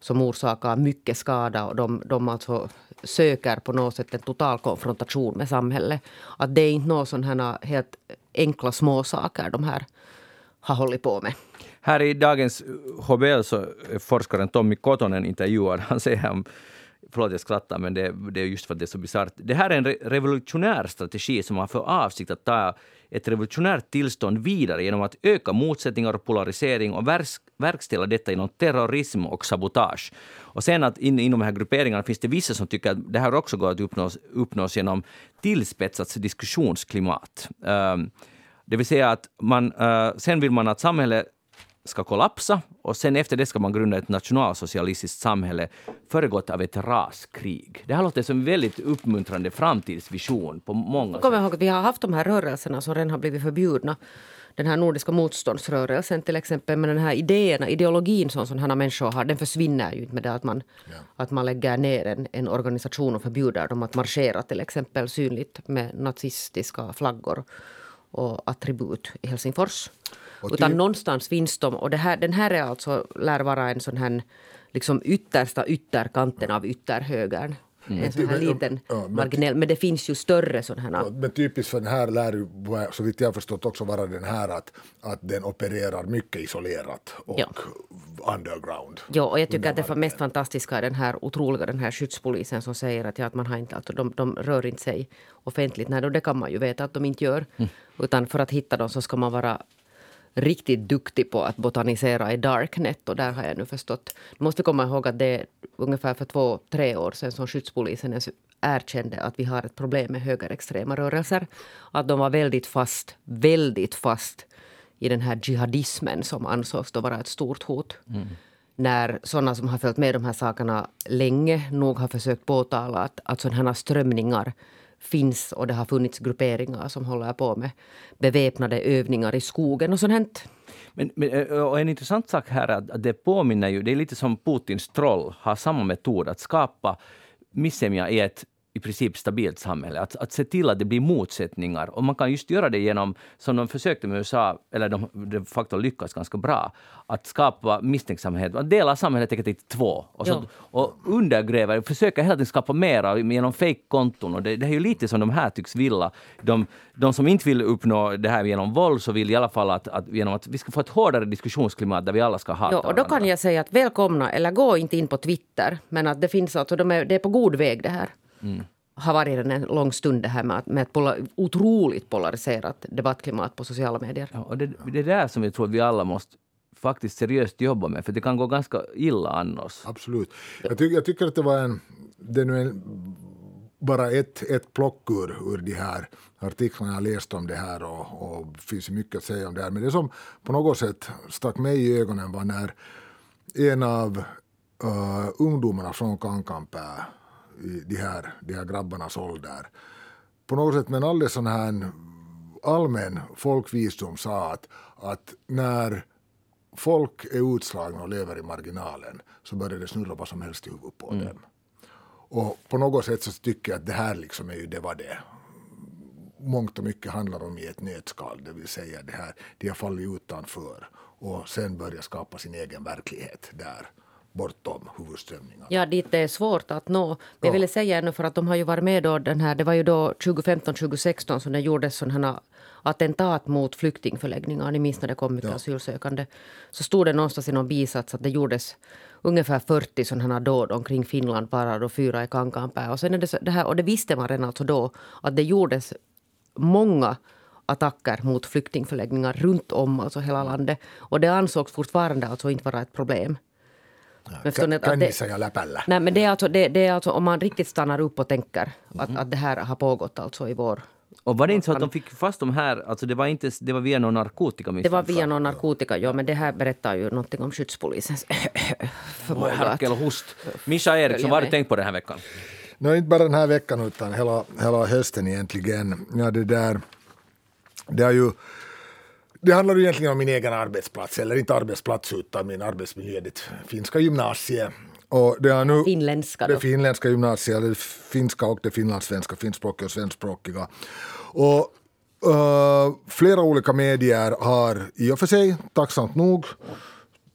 som orsakar mycket skada och de, de alltså söker på något sätt en total konfrontation med samhället. Att det är inte några sådana här helt enkla småsaker de här har hållit på med. Här i dagens HBL så är forskaren Tommy Kotonen intervjuad. Han säger om Förlåt, jag skrattar, men det, det är just för att det är så bisarrt. Det här är en re- revolutionär strategi som har för avsikt att ta ett revolutionärt tillstånd vidare genom att öka motsättningar och polarisering och verkställa detta genom terrorism och sabotage. Och sen att in, inom de här grupperingarna finns det vissa som tycker att det här också går att uppnås, uppnås genom tillspetsat diskussionsklimat. Um, det vill säga att man, uh, sen vill man att samhället ska kollapsa och sen efter det ska man grunda ett nationalsocialistiskt samhälle föregått av ett raskrig. Det här låter som en väldigt uppmuntrande framtidsvision på många Kom sätt. ihåg att vi har haft de här rörelserna som redan har blivit förbjudna. Den här nordiska motståndsrörelsen till exempel. Men den här idéerna, ideologin som sådana här människor har, den försvinner ju inte med det att man, att man lägger ner en, en organisation och förbjuder dem att marschera till exempel synligt med nazistiska flaggor och attribut i Helsingfors. Utan ty- någonstans finns de. Och här, den här är alltså, lär vara en sån här liksom yttersta ytterkanten av ytterhögern. En sån här Men- liten ja, men- marginell. Men det finns ju större sådana. Ja, Men typiskt för den här lär ju, så vitt jag förstått, också vara den här att, att den opererar mycket isolerat och Ja. underground. Ja, och jag tycker att det fa- mest fantastiska är den här otroliga den här skyddspolisen som säger att, ja, att man har inte, alltså, de, de rör inte sig offentligt. Nej, då det kan man ju veta att de inte gör. Utan för att hitta dem så ska man vara riktigt duktig på att botanisera i darknet. Och där har jag nu förstått. Du måste komma ihåg att det är ungefär för två, tre år sedan som skyddspolisen erkände att vi har ett problem med högerextrema rörelser. Att de var väldigt fast, väldigt fast i den här jihadismen som ansågs då vara ett stort hot. När sådana som har följt med de här sakerna länge nog har försökt påtala att, att sådana här strömningar finns och det har funnits grupperingar som håller på med beväpnade övningar i skogen och sånt. Men, men, och en intressant sak här är att det påminner ju, det är lite som Putins troll har samma metod att skapa missämja i ett i princip stabilt samhälle. Att, att se till att det blir motsättningar. Och man kan just göra det genom, som de försökte med USA, eller de de facto lyckas ganska bra, att skapa misstänksamhet. Att dela samhället i två. Och, så, och undergräva, försöka hela tiden skapa mera genom fake-konton. Och det, det, är ju lite som de här tycks vilja. De, de som inte vill uppnå det här genom våld, så vill i alla fall att, att, genom att vi ska få ett hårdare diskussionsklimat där vi alla ska hata ja, och Då kan jag säga att välkomna, eller gå inte in på Twitter, men att det finns alltså, de är, det är på god väg det här. Mm. har varit en lång stund det här med, med ett polar, otroligt polariserat debattklimat på sociala medier. Ja, och det, det är där som jag tror att vi alla måste faktiskt seriöst jobba med, för det kan gå ganska illa annars. Absolut. Jag, tycker, jag tycker att det var en, det är nu en, bara ett, ett plock ur, ur de här artiklarna jag läst om det här och, och finns mycket att säga om det här. Men det som på något sätt stack mig i ögonen var när en av uh, ungdomarna från Kankanpää i de här, de här grabbarnas ålder på något sätt med en alldeles sån här allmän folkvisdom sa att, att när folk är utslagna och lever i marginalen så börjar det snurra vad som helst i huvudet på mm. dem. Och på något sätt så tycker jag att det här liksom är ju det vad det mångt och mycket handlar om i ett nötskal, det vill säga det här, de har fallit utanför och sen börjar skapa sin egen verklighet där bortom huvudströmningarna. Ja, dit det är svårt att nå. Men ja. jag ville säga ännu för att de har ju varit med då den här, det var ju då 2015-2016 som det gjordes sådana attentat mot flyktingförläggningar. Ni minns när det kom mycket ja. asylsökande. Så stod det någonstans i någon bisats att det gjordes ungefär 40 sådana dåd omkring Finland bara då fyra i Kankaanpää. Och, sen är det, så, det här, och det visste man redan alltså då att det gjordes många attacker mot flyktingförläggningar runt om alltså hela landet. Och det ansågs fortfarande alltså inte vara ett problem. Kännissa ja läpällä. Nej, men det är, alltså, det, det, är alltså om man riktigt stannar upp och tänker att, mm. att det här har pågått alltså i vår och var det inte så att de fick fast de här, alltså det var, inte, det var via någon narkotika? Det var via någon narkotika, ja, men det här berättar ju någonting om skyddspolisens förmåga. Harkelhost. Mischa Eriksson, vad har du tänkt på den här veckan? No, inte bara den här veckan utan hela, hela hösten egentligen. Ja, det där, det har ju det handlar egentligen om min egen arbetsplats, eller inte arbetsplats utan min arbetsmiljö, det finska gymnasiet. Och det, är nu, finländska då. det finländska gymnasiet, det finska och det finlandssvenska, finskspråkiga och svenskspråkiga. Och uh, flera olika medier har i och för sig, tacksamt nog,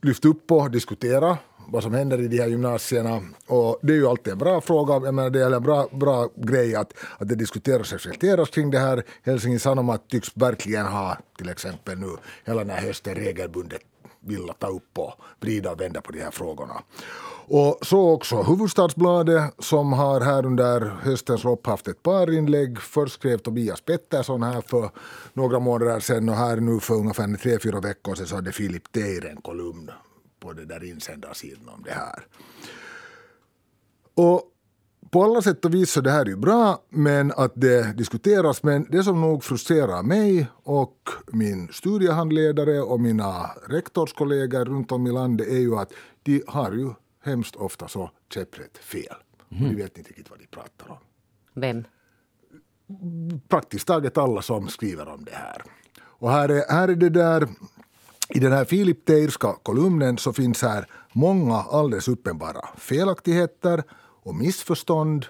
lyft upp och diskuterat vad som händer i de här gymnasierna. Och det är ju alltid en bra fråga, jag menar, det är en bra, bra grej att, att det diskuteras och reflekteras kring det här. Helsingin Sanomat tycks verkligen ha till exempel nu hela den här hösten regelbundet vilja ta upp och vrida och vända på de här frågorna. Och så också Huvudstadsbladet som har här under höstens lopp haft ett par inlägg. Först skrev Tobias Pettersson här för några månader sedan och här nu för ungefär tre, fyra veckor sedan så hade Filip Teir en kolumn på det där insändarsidan om det här. Och på alla sätt och vis så det här är ju bra, men att det diskuteras. Men det som nog frustrerar mig och min studiehandledare och mina rektorskollegor runt om i landet är ju att de har ju hemskt ofta så käpprätt fel. Mm. De vet inte riktigt vad de pratar om. Vem? Praktiskt taget alla som skriver om det här. Och här är, här är det där i den här Filip Teirska kolumnen så finns här många alldeles uppenbara felaktigheter och missförstånd.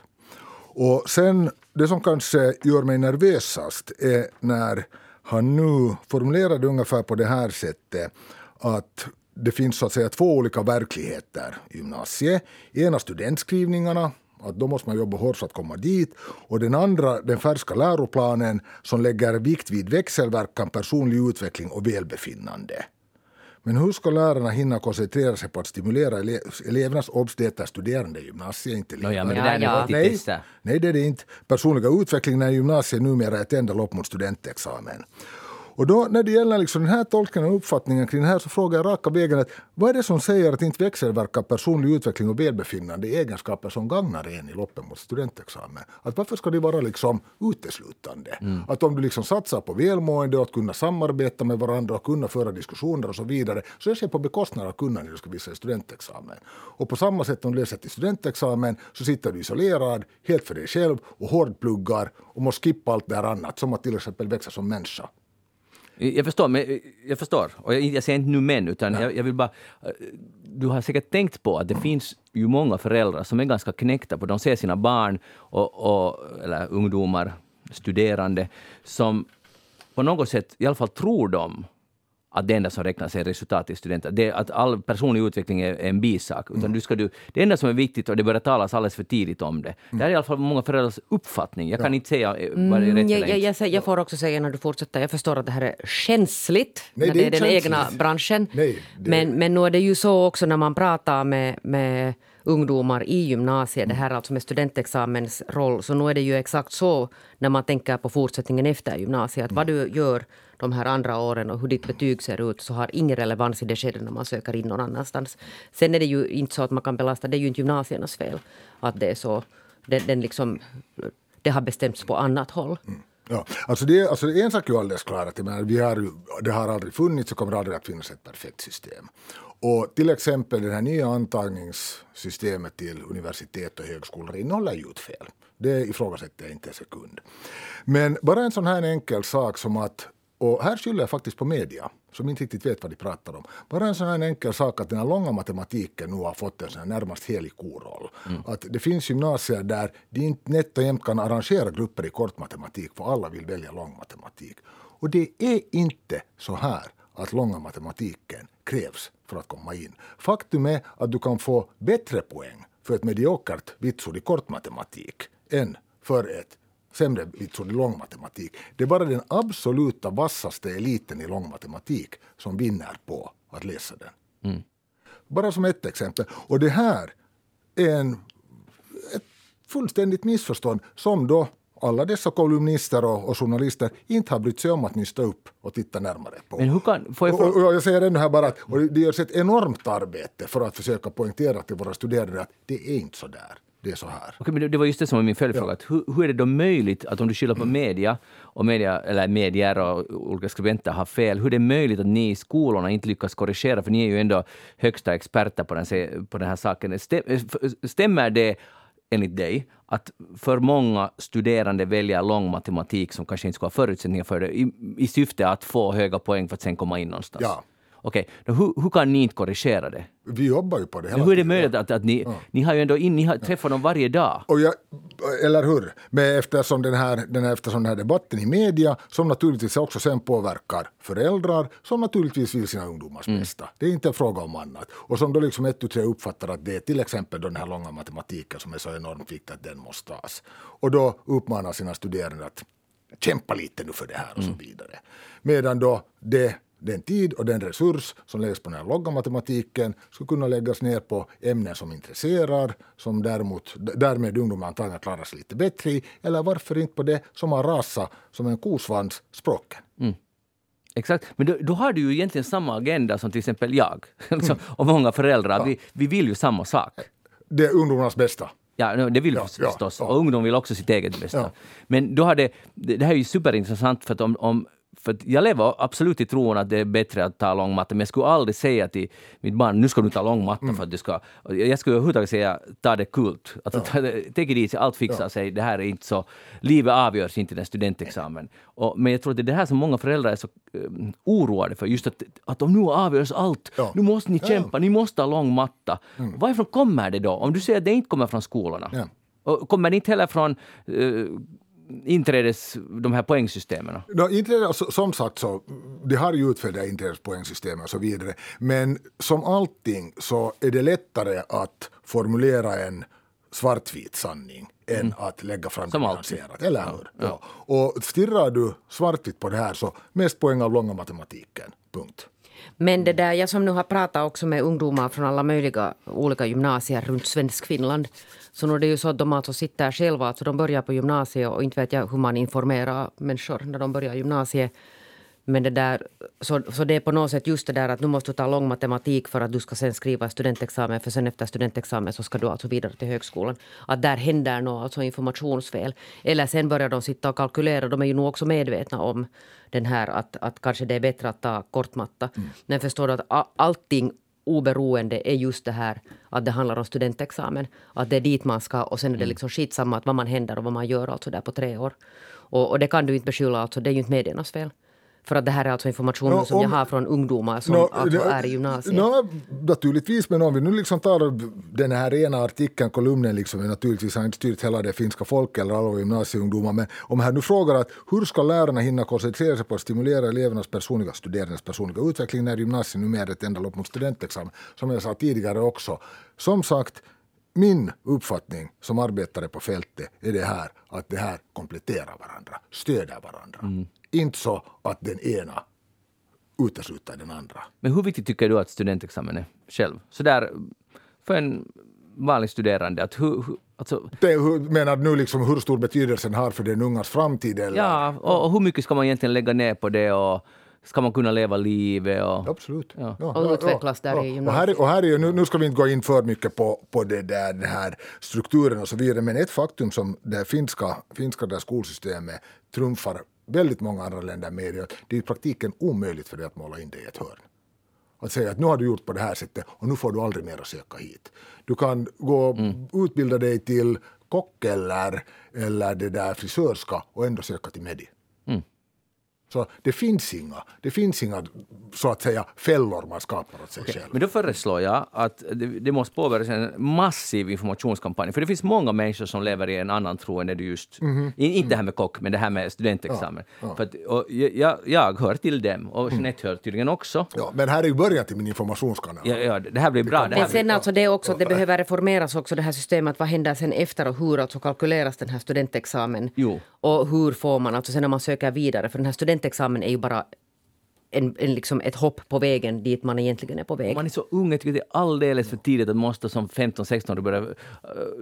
Och sen, det som kanske gör mig nervösast är när han nu formulerar det ungefär på det här sättet att det finns så att säga två olika verkligheter i gymnasiet. Ena studentskrivningarna att då måste man jobba hårt för att komma dit. Och den andra, den färska läroplanen som lägger vikt vid växelverkan, personlig utveckling och välbefinnande. Men hur ska lärarna hinna koncentrera sig på att stimulera ele elevernas obs, det är studerande i gymnasiet, inte no, ja, men det där ja, ja. Nej, nej, det är det inte. Personliga utvecklingen i gymnasiet numera är ett enda lopp mot studentexamen. Och då när det gäller liksom den här tolkningen och uppfattningen kring det här så frågar jag raka vägen att vad är det som säger att inte växelverkar personlig utveckling och välbefinnande egenskaper som gagnar en i loppen mot studentexamen? Att varför ska det vara liksom uteslutande? Mm. Att om du liksom satsar på välmående och att kunna samarbeta med varandra och kunna föra diskussioner och så vidare så är det på bekostnad av kunna när du ska visa studentexamen. Och på samma sätt om du läser till studentexamen så sitter du isolerad, helt för dig själv och hårdpluggar och måste skippa allt det här annat som att till exempel växa som människa. Jag förstår, men jag förstår. Och jag, jag säger inte nu men, utan jag, jag, vill bara... eh, Du har säkert tänkt på att det finns ju många föräldrar som är ganska knäckta på, de ser sina barn och, och eller ungdomar, studerande, som på något sätt, i alla fall tror de att det enda som räknas är resultat i studenter. Det, att all personlig utveckling är, är en bisak. Utan du ska du, det enda som är viktigt, och det börjar talas alldeles för tidigt om det. Det här är i alla fall många föräldrars uppfattning. Jag kan inte säga eh, vad det är rätt Mm, jag, eller jag, jag, jag får också säga när du fortsätter, jag förstår att det här är känsligt Nej, när det är är den inte egna känsligt. branschen. Nej, det- Men, men nu är det ju så också när man pratar med, med ungdomar i gymnasiet, det här alltså med studentexamens roll, så nu är det ju exakt så när man tänker på fortsättningen efter gymnasiet, att vad du gör de här andra åren och hur ditt betyg ser ut så har ingen relevans i det skedet när man söker in någon annanstans. Sen är det ju inte så att man kan belasta, det är ju inte gymnasiernas fel att det är så. Den, den liksom, det har bestämts på annat håll. Mm. Ja, alltså det, alltså en sak är ju alldeles klar, att menar, vi har, det har aldrig funnits och kommer aldrig att finnas ett perfekt system. Och till exempel det här nya antagningssystemet till universitet och högskolor innehåller ljudfel. Det ifrågasätter jag inte en sekund. Men bara en sån här enkel sak som att, och här skyller jag faktiskt på media, som inte riktigt vet vad de pratar om. Bara en sån här enkel sak att den här långa matematiken nu har fått en sån här närmast helig koroll. Att det finns gymnasier där de inte nätt och jämnt kan arrangera grupper i kortmatematik för alla vill välja långmatematik. Och det är inte så här att långa matematiken krävs för att komma in. Faktum är att du kan få bättre poäng för ett mediokert vitsord i kortmatematik än för ett sämre vitsord i långmatematik. Det är bara den absoluta vassaste eliten i långmatematik som vinner på att läsa den. Bara som ett exempel. Och det här är en, ett fullständigt missförstånd som då alla dessa kolumnister och, och journalister inte har brytt sig om att nysta upp och titta närmare på. Men hur kan... Får jag fråga, och, och jag säger ännu här bara att och det görs ett enormt arbete för att försöka poängtera till våra studerande att det är inte så där, det är så här. Okej, men det, var just det som var min följdfråga. Att Hur, hur är det då möjligt att om du skyller på media, och media, eller medier och olika skribenter har fel, hur är det möjligt att ni i skolorna inte lyckas korrigera? För ni är ju ändå högsta experter på den, på den här saken. Stäm- Stämmer det enligt dig att för många studerande väljer lång matematik som kanske inte skulle ha förutsättningar för det i, i syfte att få höga poäng för att sen komma in någonstans? Ja. Okej, då hur, hur kan ni inte korrigera det? Vi jobbar ju på det hela Men hur är det tiden. möjligt att, att ni, ni har ju ändå in, ni har, träffar dem varje dag? Och jag, eller hur? Men eftersom den, här, den, här, eftersom den här debatten i media, som naturligtvis också sen påverkar föräldrar, som naturligtvis vill sina ungdomars bästa. Det är inte en fråga om annat. Och som då liksom ett tu tre uppfattar att det är till exempel den här långa matematiken som är så enormt viktig att den måste tas. Och då uppmanar sina studerande att kämpa lite nu för det här och så vidare. Medan då det den tid och den resurs som läggs på den här långa matematiken skulle kunna läggas ner på ämnen som intresserar, som däremot, därmed ungdomar antagligen klarar sig lite bättre i, eller varför inte på det som har rasat som en kosvans, språken. Exakt, men då, då har du ju egentligen samma agenda som till exempel jag Mm. och många föräldrar. Vi, vi vill ju samma sak. Det är ungdomarnas bästa. Ja, det vill vi Ja, ja, förstås. ja. Och ungdom vill också sitt eget bästa. Ja. Men då har det, det det här är ju superintressant för att om, om för jag lever absolut i tron att det är bättre att ta lång matte, men jag skulle aldrig säga till mitt barn nu ska du ta lång matte Mm. för att du ska... Jag skulle överhuvudtaget säga ta det kult. Alltså, det, take it easy, allt fixar sig. Det här är inte så... Livet avgörs inte i den studentexamen. Och, men jag tror att det är det här som många föräldrar är så eh, oroade för. Just att, att om nu avgörs allt, Ja. nu måste ni Ja. kämpa, ni måste ha lång matta. Varifrån kommer det då? Om du säger att det inte kommer från skolorna. Ja. Och kommer det inte heller från uh, inträdes, de här poängsystemen? No, inte, alltså, som sagt så, det har ju utfärdade inträdespoängssystem och så vidare. Men som allting så är det lättare att formulera en svartvit sanning än att lägga fram Mm. Som nyanserat. Eller hur? Ja. Och stirrar du svartvitt på det här så mest poäng av långa matematiken. Punkt. Men det där, jag som nu har pratat också med ungdomar från alla möjliga olika gymnasier runt svensk Finland. Så nu är det ju så att de alltså sitter själva, alltså de börjar på gymnasiet och inte vet jag hur man informerar människor när de börjar gymnasiet. Men det där, så, så det är på något sätt just det där att nu måste du ta lång matematik för att du ska sen skriva studentexamen för sen efter studentexamen så ska du alltså vidare till högskolan. Att där händer något alltså informationsfel. Eller sen börjar de sitta och kalkylera. De är ju nog också medvetna om den här att, att kanske det är bättre att ta kortmatta. Men förstår du att allting oberoende är just det här att det handlar om studentexamen. Att det är dit man ska och sen är det liksom skitsamma att vad man händer och vad man gör alltså där på tre år. Och, och det kan du inte beskylla, alltså, det är ju inte mediernas fel. För att det här är alltså information Nå, som om- jag har från ungdomar som Nå, alltså är i gymnasiet. Nå, naturligtvis, men om vi nu liksom tar den här ena artikeln, kolumnen, liksom, naturligtvis har inte styrt hela det finska folket eller alla gymnasieungdomar, men om här nu frågar att hur ska lärarna hinna koncentrera sig på att stimulera elevernas personliga, studerandes personliga utveckling när gymnasiet numera är ett enda lopp mot studentexamen, som jag sa tidigare också. Som sagt, min uppfattning som arbetare på fältet är det här att det här kompletterar varandra, stöder varandra. Inte så att den ena utesluter den andra. Men hur viktigt tycker du att studentexamen är själv? Så där för en vanlig studerande, att hur, hur, alltså, Det, hur- menar du nu liksom hur stor betydelse den har för den ungas framtid? Eller? ja, och, och hur mycket ska man egentligen lägga ner på det och ska man kunna leva livet? Och, Absolut. Ja. Och utvecklas där i Och här, är- och här är nu, nu ska vi inte gå in för mycket på, på det där, den här strukturen och så vidare, men ett faktum som det finska, finska där skolsystemet trumfar väldigt många andra länder med att det är i praktiken omöjligt för dig att måla in dig i ett hörn. Att säga att nu har du gjort på det här sättet och nu får du aldrig mer att söka hit. Du kan gå Mm. utbilda dig till kock eller, eller det där frisörska och ändå söka till Medi. Mm. Så det finns inga, det finns inga så att säga fällor man skapar åt sig själv. Men då föreslår jag att det, det måste påbörjas en massiv informationskampanj. För det finns många människor som lever i en annan tro än det du just... Mhm. I- Inte det här med kock, men det här med studentexamen. För att, och jag, jag hör till dem och Mm. Jeanette hör tydligen också. Ja, men här är ju början till min informationskanal. Ja, ja, det här blir bra. Det Men här sen blir, alltså det är också att det behöver reformeras också det här systemet. Vad händer sen efter och hur alltså kalkyleras den här studentexamen? Jo. Och hur får man alltså sen när man söker vidare? För den här studentexamen är ju bara en, en liksom ett hopp på vägen dit man egentligen är på väg. man är så ung, jag tycker det är alldeles för tidigt att måste som 15-16 börja... Uh,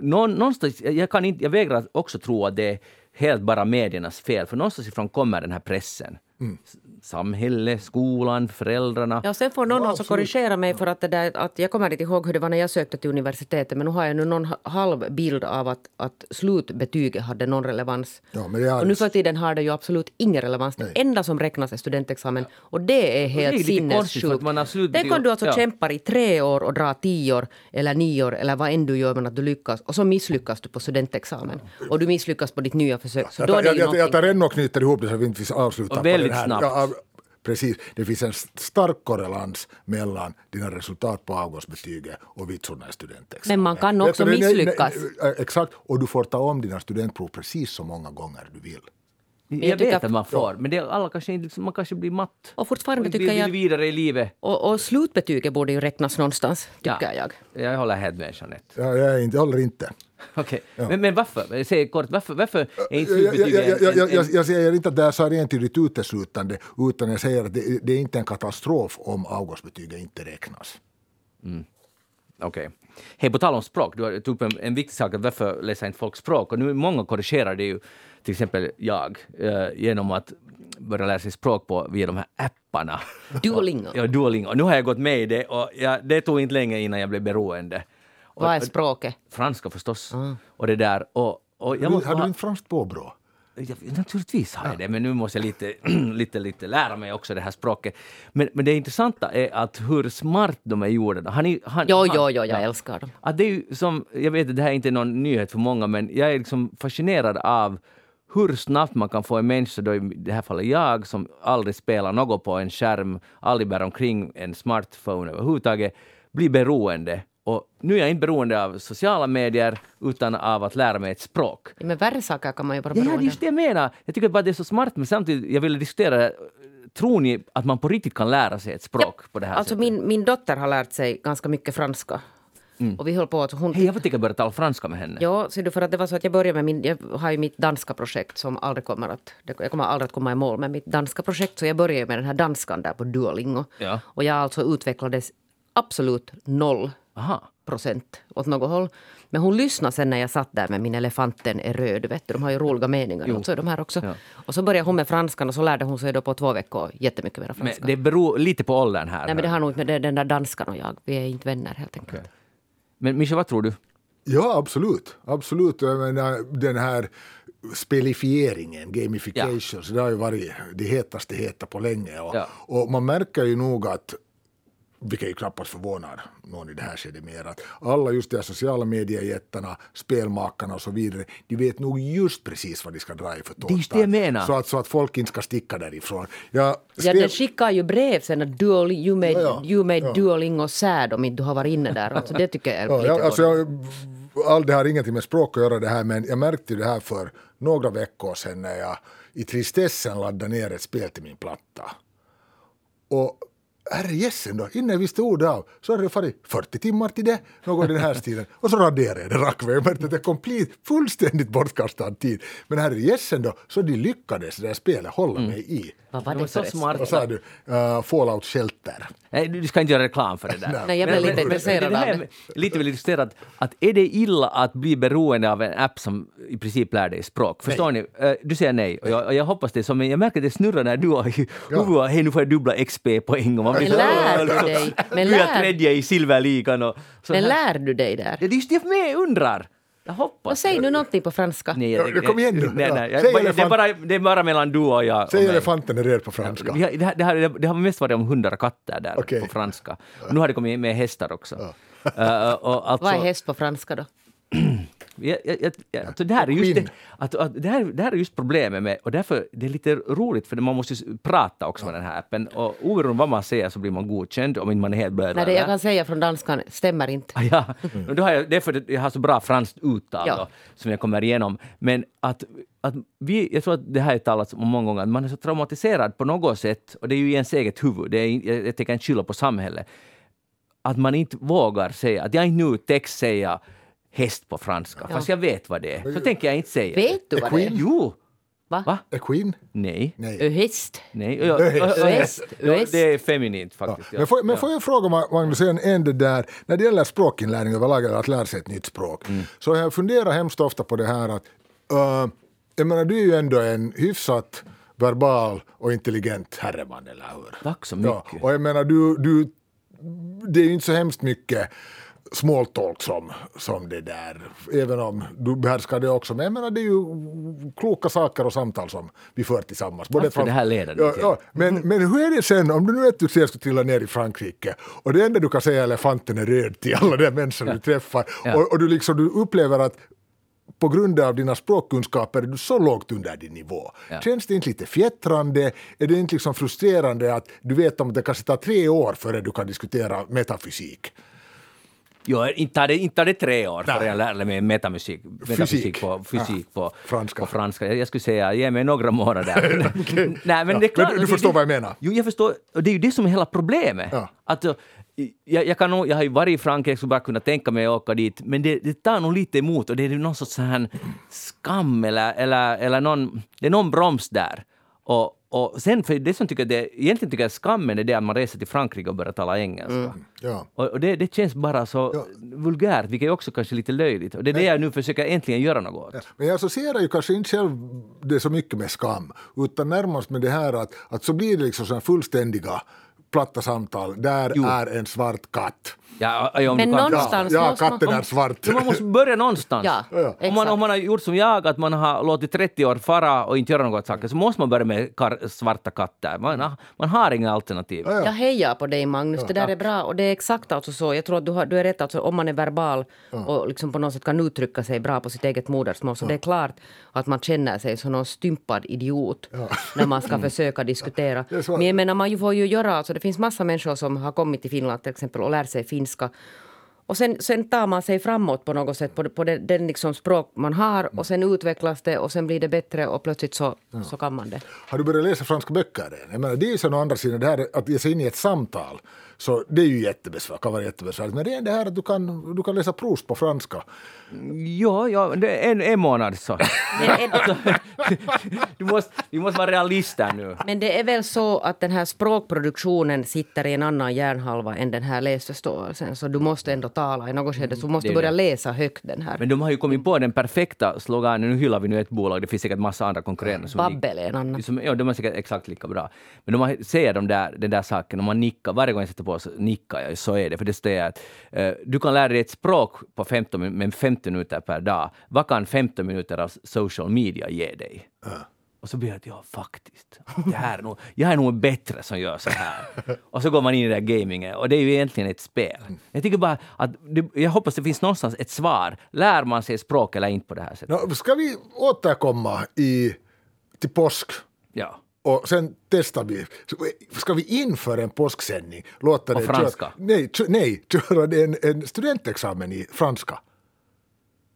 någon, någonstans, jag, kan inte, jag vägrar också tro att det är helt bara mediernas fel, för någonstans ifrån kommer den här pressen. S- Samhället, skolan, föräldrarna. Ja, sen får någon alltså korrigera mig för att, det där, att jag kommer inte ihåg hur det var när jag sökte till universitetet men nu har jag nu någon ha- halv bild av att, att slutbetyget hade någon relevans. Ja, men det är Och nu för tiden har det ju absolut ingen relevans. Det enda som räknas är studentexamen och det är helt sinnessjukt. Det kan du alltså ja. kämpa i tre år och dra tio år eller nio år eller vad än du gör men att du lyckas och så misslyckas du på studentexamen och du misslyckas på ditt nya försök. Så Jag då tar, är det jag, jag, jag tar ännu och knyter ihop det så att vi inte avslutar Och på väldigt snabbt. Ja, precis. Det finns en stark korrelans mellan dina resultat på avgångsbetyget och vitsorna i studentexamen. Men man kan också misslyckas. Exakt, och du får ta om dina studentprov precis så många gånger du vill. Jag, jag tycker vet att- man får, men det, är alla kanske inte, liksom- man kanske blir matt. Och fortfarande Och inte tycker vill jag- vidare i livet. Och, och slutbetyget borde ju räknas någonstans, tycker Ja. jag. Jag håller helt med Jeanette. Ja, jag, inte, jag håller inte. Okej. Men, men varför? Säg kort, varför, varför är inte Jag, jag, slutbetyget jag, jag, en- jag, jag, jag säger inte att det är så här entydigt uteslutande, utan jag säger att det, det är inte en katastrof om avgångsbetyget inte räknas. Okej. Hej, på tal om språk, du har tagit upp en, en viktig sak, att varför läser inte folk språk? Och nu många korrigerar det ju, till exempel jag, eh, genom att börja lära sig språk på via de här apparna. Duolingo. Ja, Duolingo. Och nu har jag gått med i det och jag, det tog inte länge innan jag blev beroende. Och, Vad är språket? Franska förstås. Och det där. Och, och jag Du, måste har du inte franskt påbrå? Ja, naturligtvis har jag det, men nu måste jag lite, lite, lite lära mig också det här språket. Men, men det intressanta är att hur smart de är gjorda. Har ni, har, Jo, jo, jo, jag älskar dem. Att det är som, jag vet att det här är inte någon nyhet för många, men jag är liksom fascinerad av hur snabbt man kan få en människa, då i det här fallet jag, som aldrig spelar något på en skärm, aldrig bär omkring en smartphone överhuvudtaget, bli beroende. Och nu är jag inte beroende av sociala medier, utan av att lära mig ett språk. Men värre saker kan man ju vara Ja, det är beroende just det jag menar. Jag tycker bara det är så smart, men samtidigt, jag vill diskutera, tror ni att man på riktigt kan lära sig ett språk på det här Alltså sättet? min, min dotter har lärt sig ganska mycket franska. Och vi höll på att hon... Hej, jag får tänka börja tala franska med henne. Ja, ser du, för att det var så att jag började med min... Jag har ju mitt danska projekt som aldrig kommer att... Jag kommer aldrig att komma i mål med mitt danska projekt. Så jag började med den här danskan där på Duolingo. Ja. Och jag alltså utvecklades absolut noll Aha. procent åt något håll. Men hon lyssnade sen när jag satt där med min elefanten är röd. Vet du, de har ju roliga meningar. Jo. Och så de här också. Ja. Och så började hon med franskan och så lärde hon sig då på två veckor jättemycket mer Men franska. det beror lite på åldern här. Nej men det har nog med den där danskan och jag. Vi är inte vänner helt enkelt. Okej. Men Mischa, vad tror du? Ja, absolut. absolut. Jag menar, den här spelifieringen, gamification, så det har ju varit det hetaste heta på länge. Och, Ja. och man märker ju nog att vilket ju knappast förvånar någon i det här skedet mer, att alla just de här sociala mediejättarna, spelmakarna och så vidare, de vet nog just precis vad de ska dra i för menar. Så att, så att folk inte ska sticka därifrån. Jag Ja, skrev- den skickar ju brev sen att dual, you made, Ja, ja. you made Ja. Duolingo sad om inte du har varit inne där. Alltså, det tycker jag är Ja, lite jag, alltså jag, all, det har ingenting med språk att göra det här men jag märkte det här för några veckor sedan när jag i tristessen laddade ner ett spel till min platta. Och herrejessen då, innan jag visste ordet av så hade det farit 40 timmar till det, något i den här stilen. Och så raderade jag det att det är komplet, fullständigt bortkastad tid. Men herrejessen då, så de lyckades det där spelet hålla mig i. Vad var Det det så för smart. Vad sa du? Uh, Fallout Shelter. Nej, du ska inte göra reklam för det där. Nej, jag blev lite intresserad det av är Lite väl illustrerat att är det illa att bli beroende av en app som i princip lär dig språk? Förstår ni? Eh, Du säger nej och jag, och jag hoppas det så, men jag märker att det snurrar när du har i huvudet, hej nu får jag dubbla XP-poäng och man blir Men lär du dig? Men Nu är jag lär- tredje i silverligan och så Men lär du dig där? Ja, Det är just det jag med undrar. Jag hoppas. Säger du någonting på franska? Nej, Ja, kom igen nu. Nej, Ja. nej. Jag, Säg det, är bara, det är bara mellan du och jag. Säg elefanten är rädd på franska. Det, har, det, har, det har mest varit om hundar och katter där Okej. på franska. Nu har det kommit med hästar också. Eh, och alltså, Vad är häst på franska då? jag, jag, jag, jag- alltså det här är just det, Skinn. att, att det, här, det här är just problemet med, och därför det är lite roligt för man måste ju prata också med den här appen och oberoende vad man säger så blir man godkänd om man är helt blöd. Nej, det jag kan säga från danskan stämmer inte. Ah, Ja, och då har jag, det är för att jag har så bra franskt uttal Ja. då, som jag kommer igenom. Men att, att vi, jag tror att det här är talat om många gånger, att man är så traumatiserad på något sätt, och det är ju i ens eget huvud, det är, jag, jag tänker inte skylla på samhället, att man inte vågar säga, att jag inte nu text säga häst på franska, fast jag vet vad det är. Så tänker jag inte säga. Vet du vad det är? Jo! Va? Va? Är Queen? Nej. Nej. Ö, Häst? Nej. Ja, Öhäst. ö- Öhäst. ja, Öhäst. Det är feminint faktiskt. ja. Men, får, men Ja. får jag fråga Ma- Magnus en, en det där, när det gäller språkinlärning överlag, eller att lära sig ett nytt språk, Mm. så jag funderat hemskt ofta på det här att, uh, jag menar du är ju ändå en hyfsat verbal och intelligent herreman, eller hur? Tack så Ja, mycket. och jag menar du, du, det är ju inte så hemskt mycket small talk som, som det där, även om du behärskar det också. Men jag menar det är ju kloka saker och samtal som vi för tillsammans. Ska från- det här leda ja, ja, men, men hur är det sen om du nu vet att du ska trilla ner i Frankrike och det enda du kan säga är elefanten är röd till alla de människor du träffar Ja. och, och du, liksom, du upplever att på grund av dina språkkunskaper är du så lågt under din nivå. Ja. Känns det inte lite fjättrande? Är det inte liksom frustrerande att du vet om det kanske tar tre år före du kan diskutera metafysik? Jo, inte inte det tre år förrän jag lärde mig metamusik, metafysik på, fysik på, franska. på franska. Jag, skulle säga, ge mig några månader. Nej, men Ja, det är klart, men du förstår det, vad jag menar? Jo, jag förstår. Och det är ju det som är hela problemet. Ja. Att, uh, jag, jag, kan nog, jag har ju varit i Frankrike, skulle bara kunna tänka mig att åka dit, men det, det tar nog lite emot och det är någon sorts så här skam eller, eller, eller någon, det är någon broms där. Och, och sen, för det som tycker det, egentligen tycker jag skammen är det att man reser till Frankrike och börjar tala engelska. Ja. Och, och det, det känns bara så Ja. vulgärt, vilket är också kanske lite löjligt. Och det är det jag nu försöker äntligen göra något åt. Men jag associerar ju kanske inte själv det så mycket med skam, utan närmast med det här att, att så blir det liksom sådana fullständiga platta samtal. Där Jo. är en svart katt. Ja, ja, om Men du kan- någonstans Ja, måste man... katten är svart. Men man måste börja någonstans. Ja, Ja. Om, man, om man har gjort som jag, att man har låtit 30 år fara och inte göra något saker, så måste man börja med kar- svarta katter. Man, har- man har inga alternativ. Ja, ja. Jag hejar på dig Magnus, det där är bra och det är exakt alltså så. Jag tror att du, har, du är rätt, alltså, om man är verbal och liksom på något sätt kan uttrycka sig bra på sitt eget modersmål så det är klart att man känner sig som någon stympad idiot när man ska försöka diskutera. Men jag menar man får ju göra, alltså, det finns massa människor som har kommit till Finland till exempel och lär sig finska och sen, sen tar man sig framåt på något sätt på, det- på den, den liksom språk man har och sen utvecklas det och sen blir det bättre och plötsligt så, så kan man det. Har du börjat läsa franska böcker än? Jag menar, det är ju sen å andra sidan det här att ge sig in i ett samtal. Så det är ju jättebesvär, kan vara jättebesvärligt. Men det är det här att du kan, du kan läsa Proust på franska. Ja, ja det är en, en månad så. Men är, du måste, vi måste vara realister nu. Men det är väl så att den här språkproduktionen sitter i en annan hjärnhalva än den här läsförståelsen. Så du måste ändå tala i något skede. Så du måste börja det. läsa högt den här. Men de har ju kommit på den perfekta sloganen. Nu hyllar vi nu ett bolag, det finns säkert massa andra konkurrenter. Som Babbel är en annan. Som, ja, de är säkert exakt lika bra. Men de har, säger de där, den där saken, om man nickar, varje gång jag sätter på så nickar jag, så är det. För det står att eh, du kan lära dig ett språk på 15, min- med 15 minuter per dag. Vad kan 15 minuter av social media ge dig? Och så blir jag att ja, faktiskt. Det här är nog, jag är nog bättre som gör så här. Och så går man in i det där gamingen och det är ju egentligen ett spel. Jag tycker bara att det, jag hoppas det finns någonstans ett svar. Lär man sig språk eller inte på det här sättet? Nå, ska vi återkomma i, till påsk? Ja. Och sen testar vi. Ska vi inför en påsksändning låta På det franska? Köra, nej, kö- nej, köra en, en studentexamen i franska?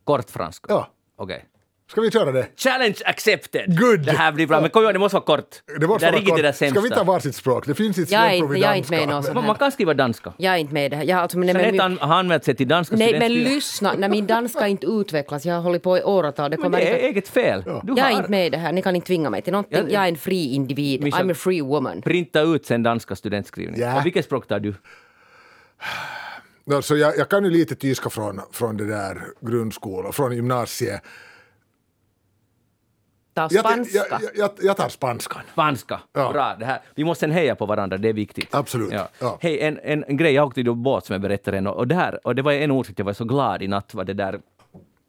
Kort franska? Ja. Okej. Ska vi köra det? Challenge accepted! Good. Det här blir bra, men kom ihåg, det måste vara kort. Det måste är vara riktigt det där kort. sämsta. Ska vi ta varsitt språk? Det finns ett Jag är inte- jag är inte danska. med i någon sån Man, man kan skriva danska. Jag är inte med i det här. Jag, alltså, men, Jeanette men, han- har anmält sig till danska nej, men lyssna, när min danska inte utvecklas, jag har hållit på i åratal. Det Men kommer det är inte, eget fel. Du jag är har inte med i det här, ni kan inte tvinga mig till någonting. Ja, Jag är en fri individ, Mischa- I'm a free woman. printa ut sen danska studentskrivning. Ja. Och vilket språk tar du? No, så jag, jag kan ju lite tyska från, från det där grundskolan, från gymnasiet. Ta Jag, spanska. jag, jag, jag, jag tar spanskan. Spanska. Ja. Bra. Det här. Vi måste heja på varandra, det är viktigt. Absolut. Ja. Hej, en, en, en grej, jag åkte ju båt som jag berättade en, och, där, och det var en orsak jag var så glad i natt, var det där,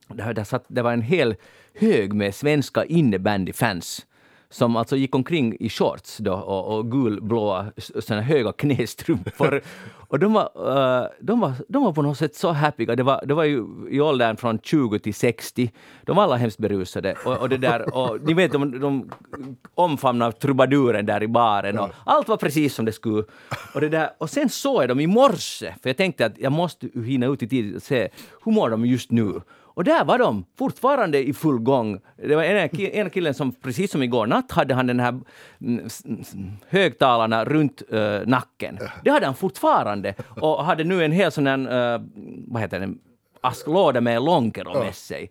där, där satt, det var en hel hög med svenska innebandyfans som alltså gick omkring i shorts då och, och gulblåa såna höga knästrumpor. och de var, eh, de, var, de var på något sätt så happy. Det var, det var ju i åldern från 20 till 60. De var alla hemskt berusade. Och, och, det där, och ni vet, de, de omfamnade trubaduren där i baren. Och allt var precis som det skulle. Och, det där, och sen såg jag dem i morse, för jag tänkte att jag måste hinna ut i tid och se hur mår de just nu. Och där var de fortfarande i full gång. Det var en, en killen som precis som igår natt hade han den här mm, högtalarna runt eh, nacken. Det hade han fortfarande och hade nu en hel sån här, uh, vad heter det, asklåda med Lonkero med sig.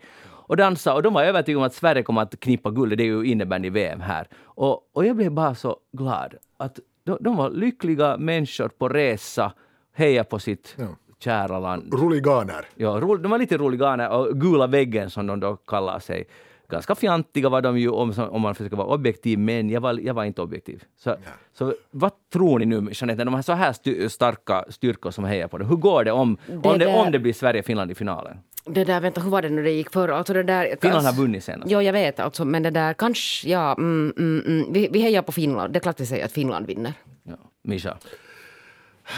Och dansa och de var övertygade om att Sverige kommer att knippa guld, det är ju innebandy-VM här. Och, och jag blev bara så glad att de, de var lyckliga människor på resa, heja på sitt Ja. Kära land. Roliganer. Ja, ro, de var lite roliga och Gula väggen som de då kallar sig. Ganska fjantiga var de ju om, om man försöker vara objektiv, men jag var, jag var inte objektiv. Så, så vad tror ni nu, Jeanette, när de har så här st starka styrkor som hejar på det? Hur går det om Det om, det, där- om det blir Sverige-Finland i finalen? Det där, vänta, hur var det nu det gick för? Alltså det där, Finland har vunnit senast. Jo, jag vet, alltså, men det där kanske, ja, mm, mm, mm. Vi, vi hejar på Finland. Det är klart vi säger att Finland vinner. Ja. Mischa,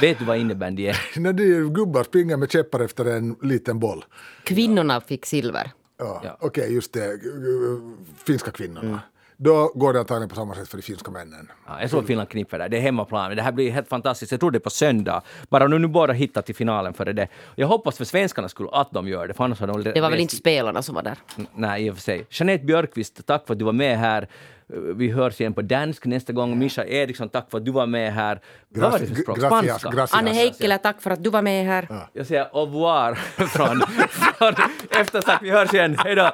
vet du vad innebandy är? När de gubbar springer med käppar efter en liten boll. Kvinnorna fick silver. Ja, Ja. Okej, just det. Finska kvinnorna. Då går det antagligen på samma sätt för de finska männen. Ja, jag tror att Finland knipper där. Det är hemmaplan. Det här blir helt fantastiskt. Jag tror det är på söndag. Bara nu, nu båda hittar till finalen före det. Jag hoppas för svenskarna skulle att de gör det, för annars har de Det var väl inte spelarna som var där. Nej, i och för sig. Jeanette Björkqvist, tack för att du var med här. Vi hörs igen på dansk nästa gång. Mischa Eriksson, tack för att du var med här. Vad var det för språk? Gracias, Spanska? gracias. Anne Heikkilä, tack för att du var med här. Jag säger au revoir från, från eftersnack. Vi hörs igen. Hej då!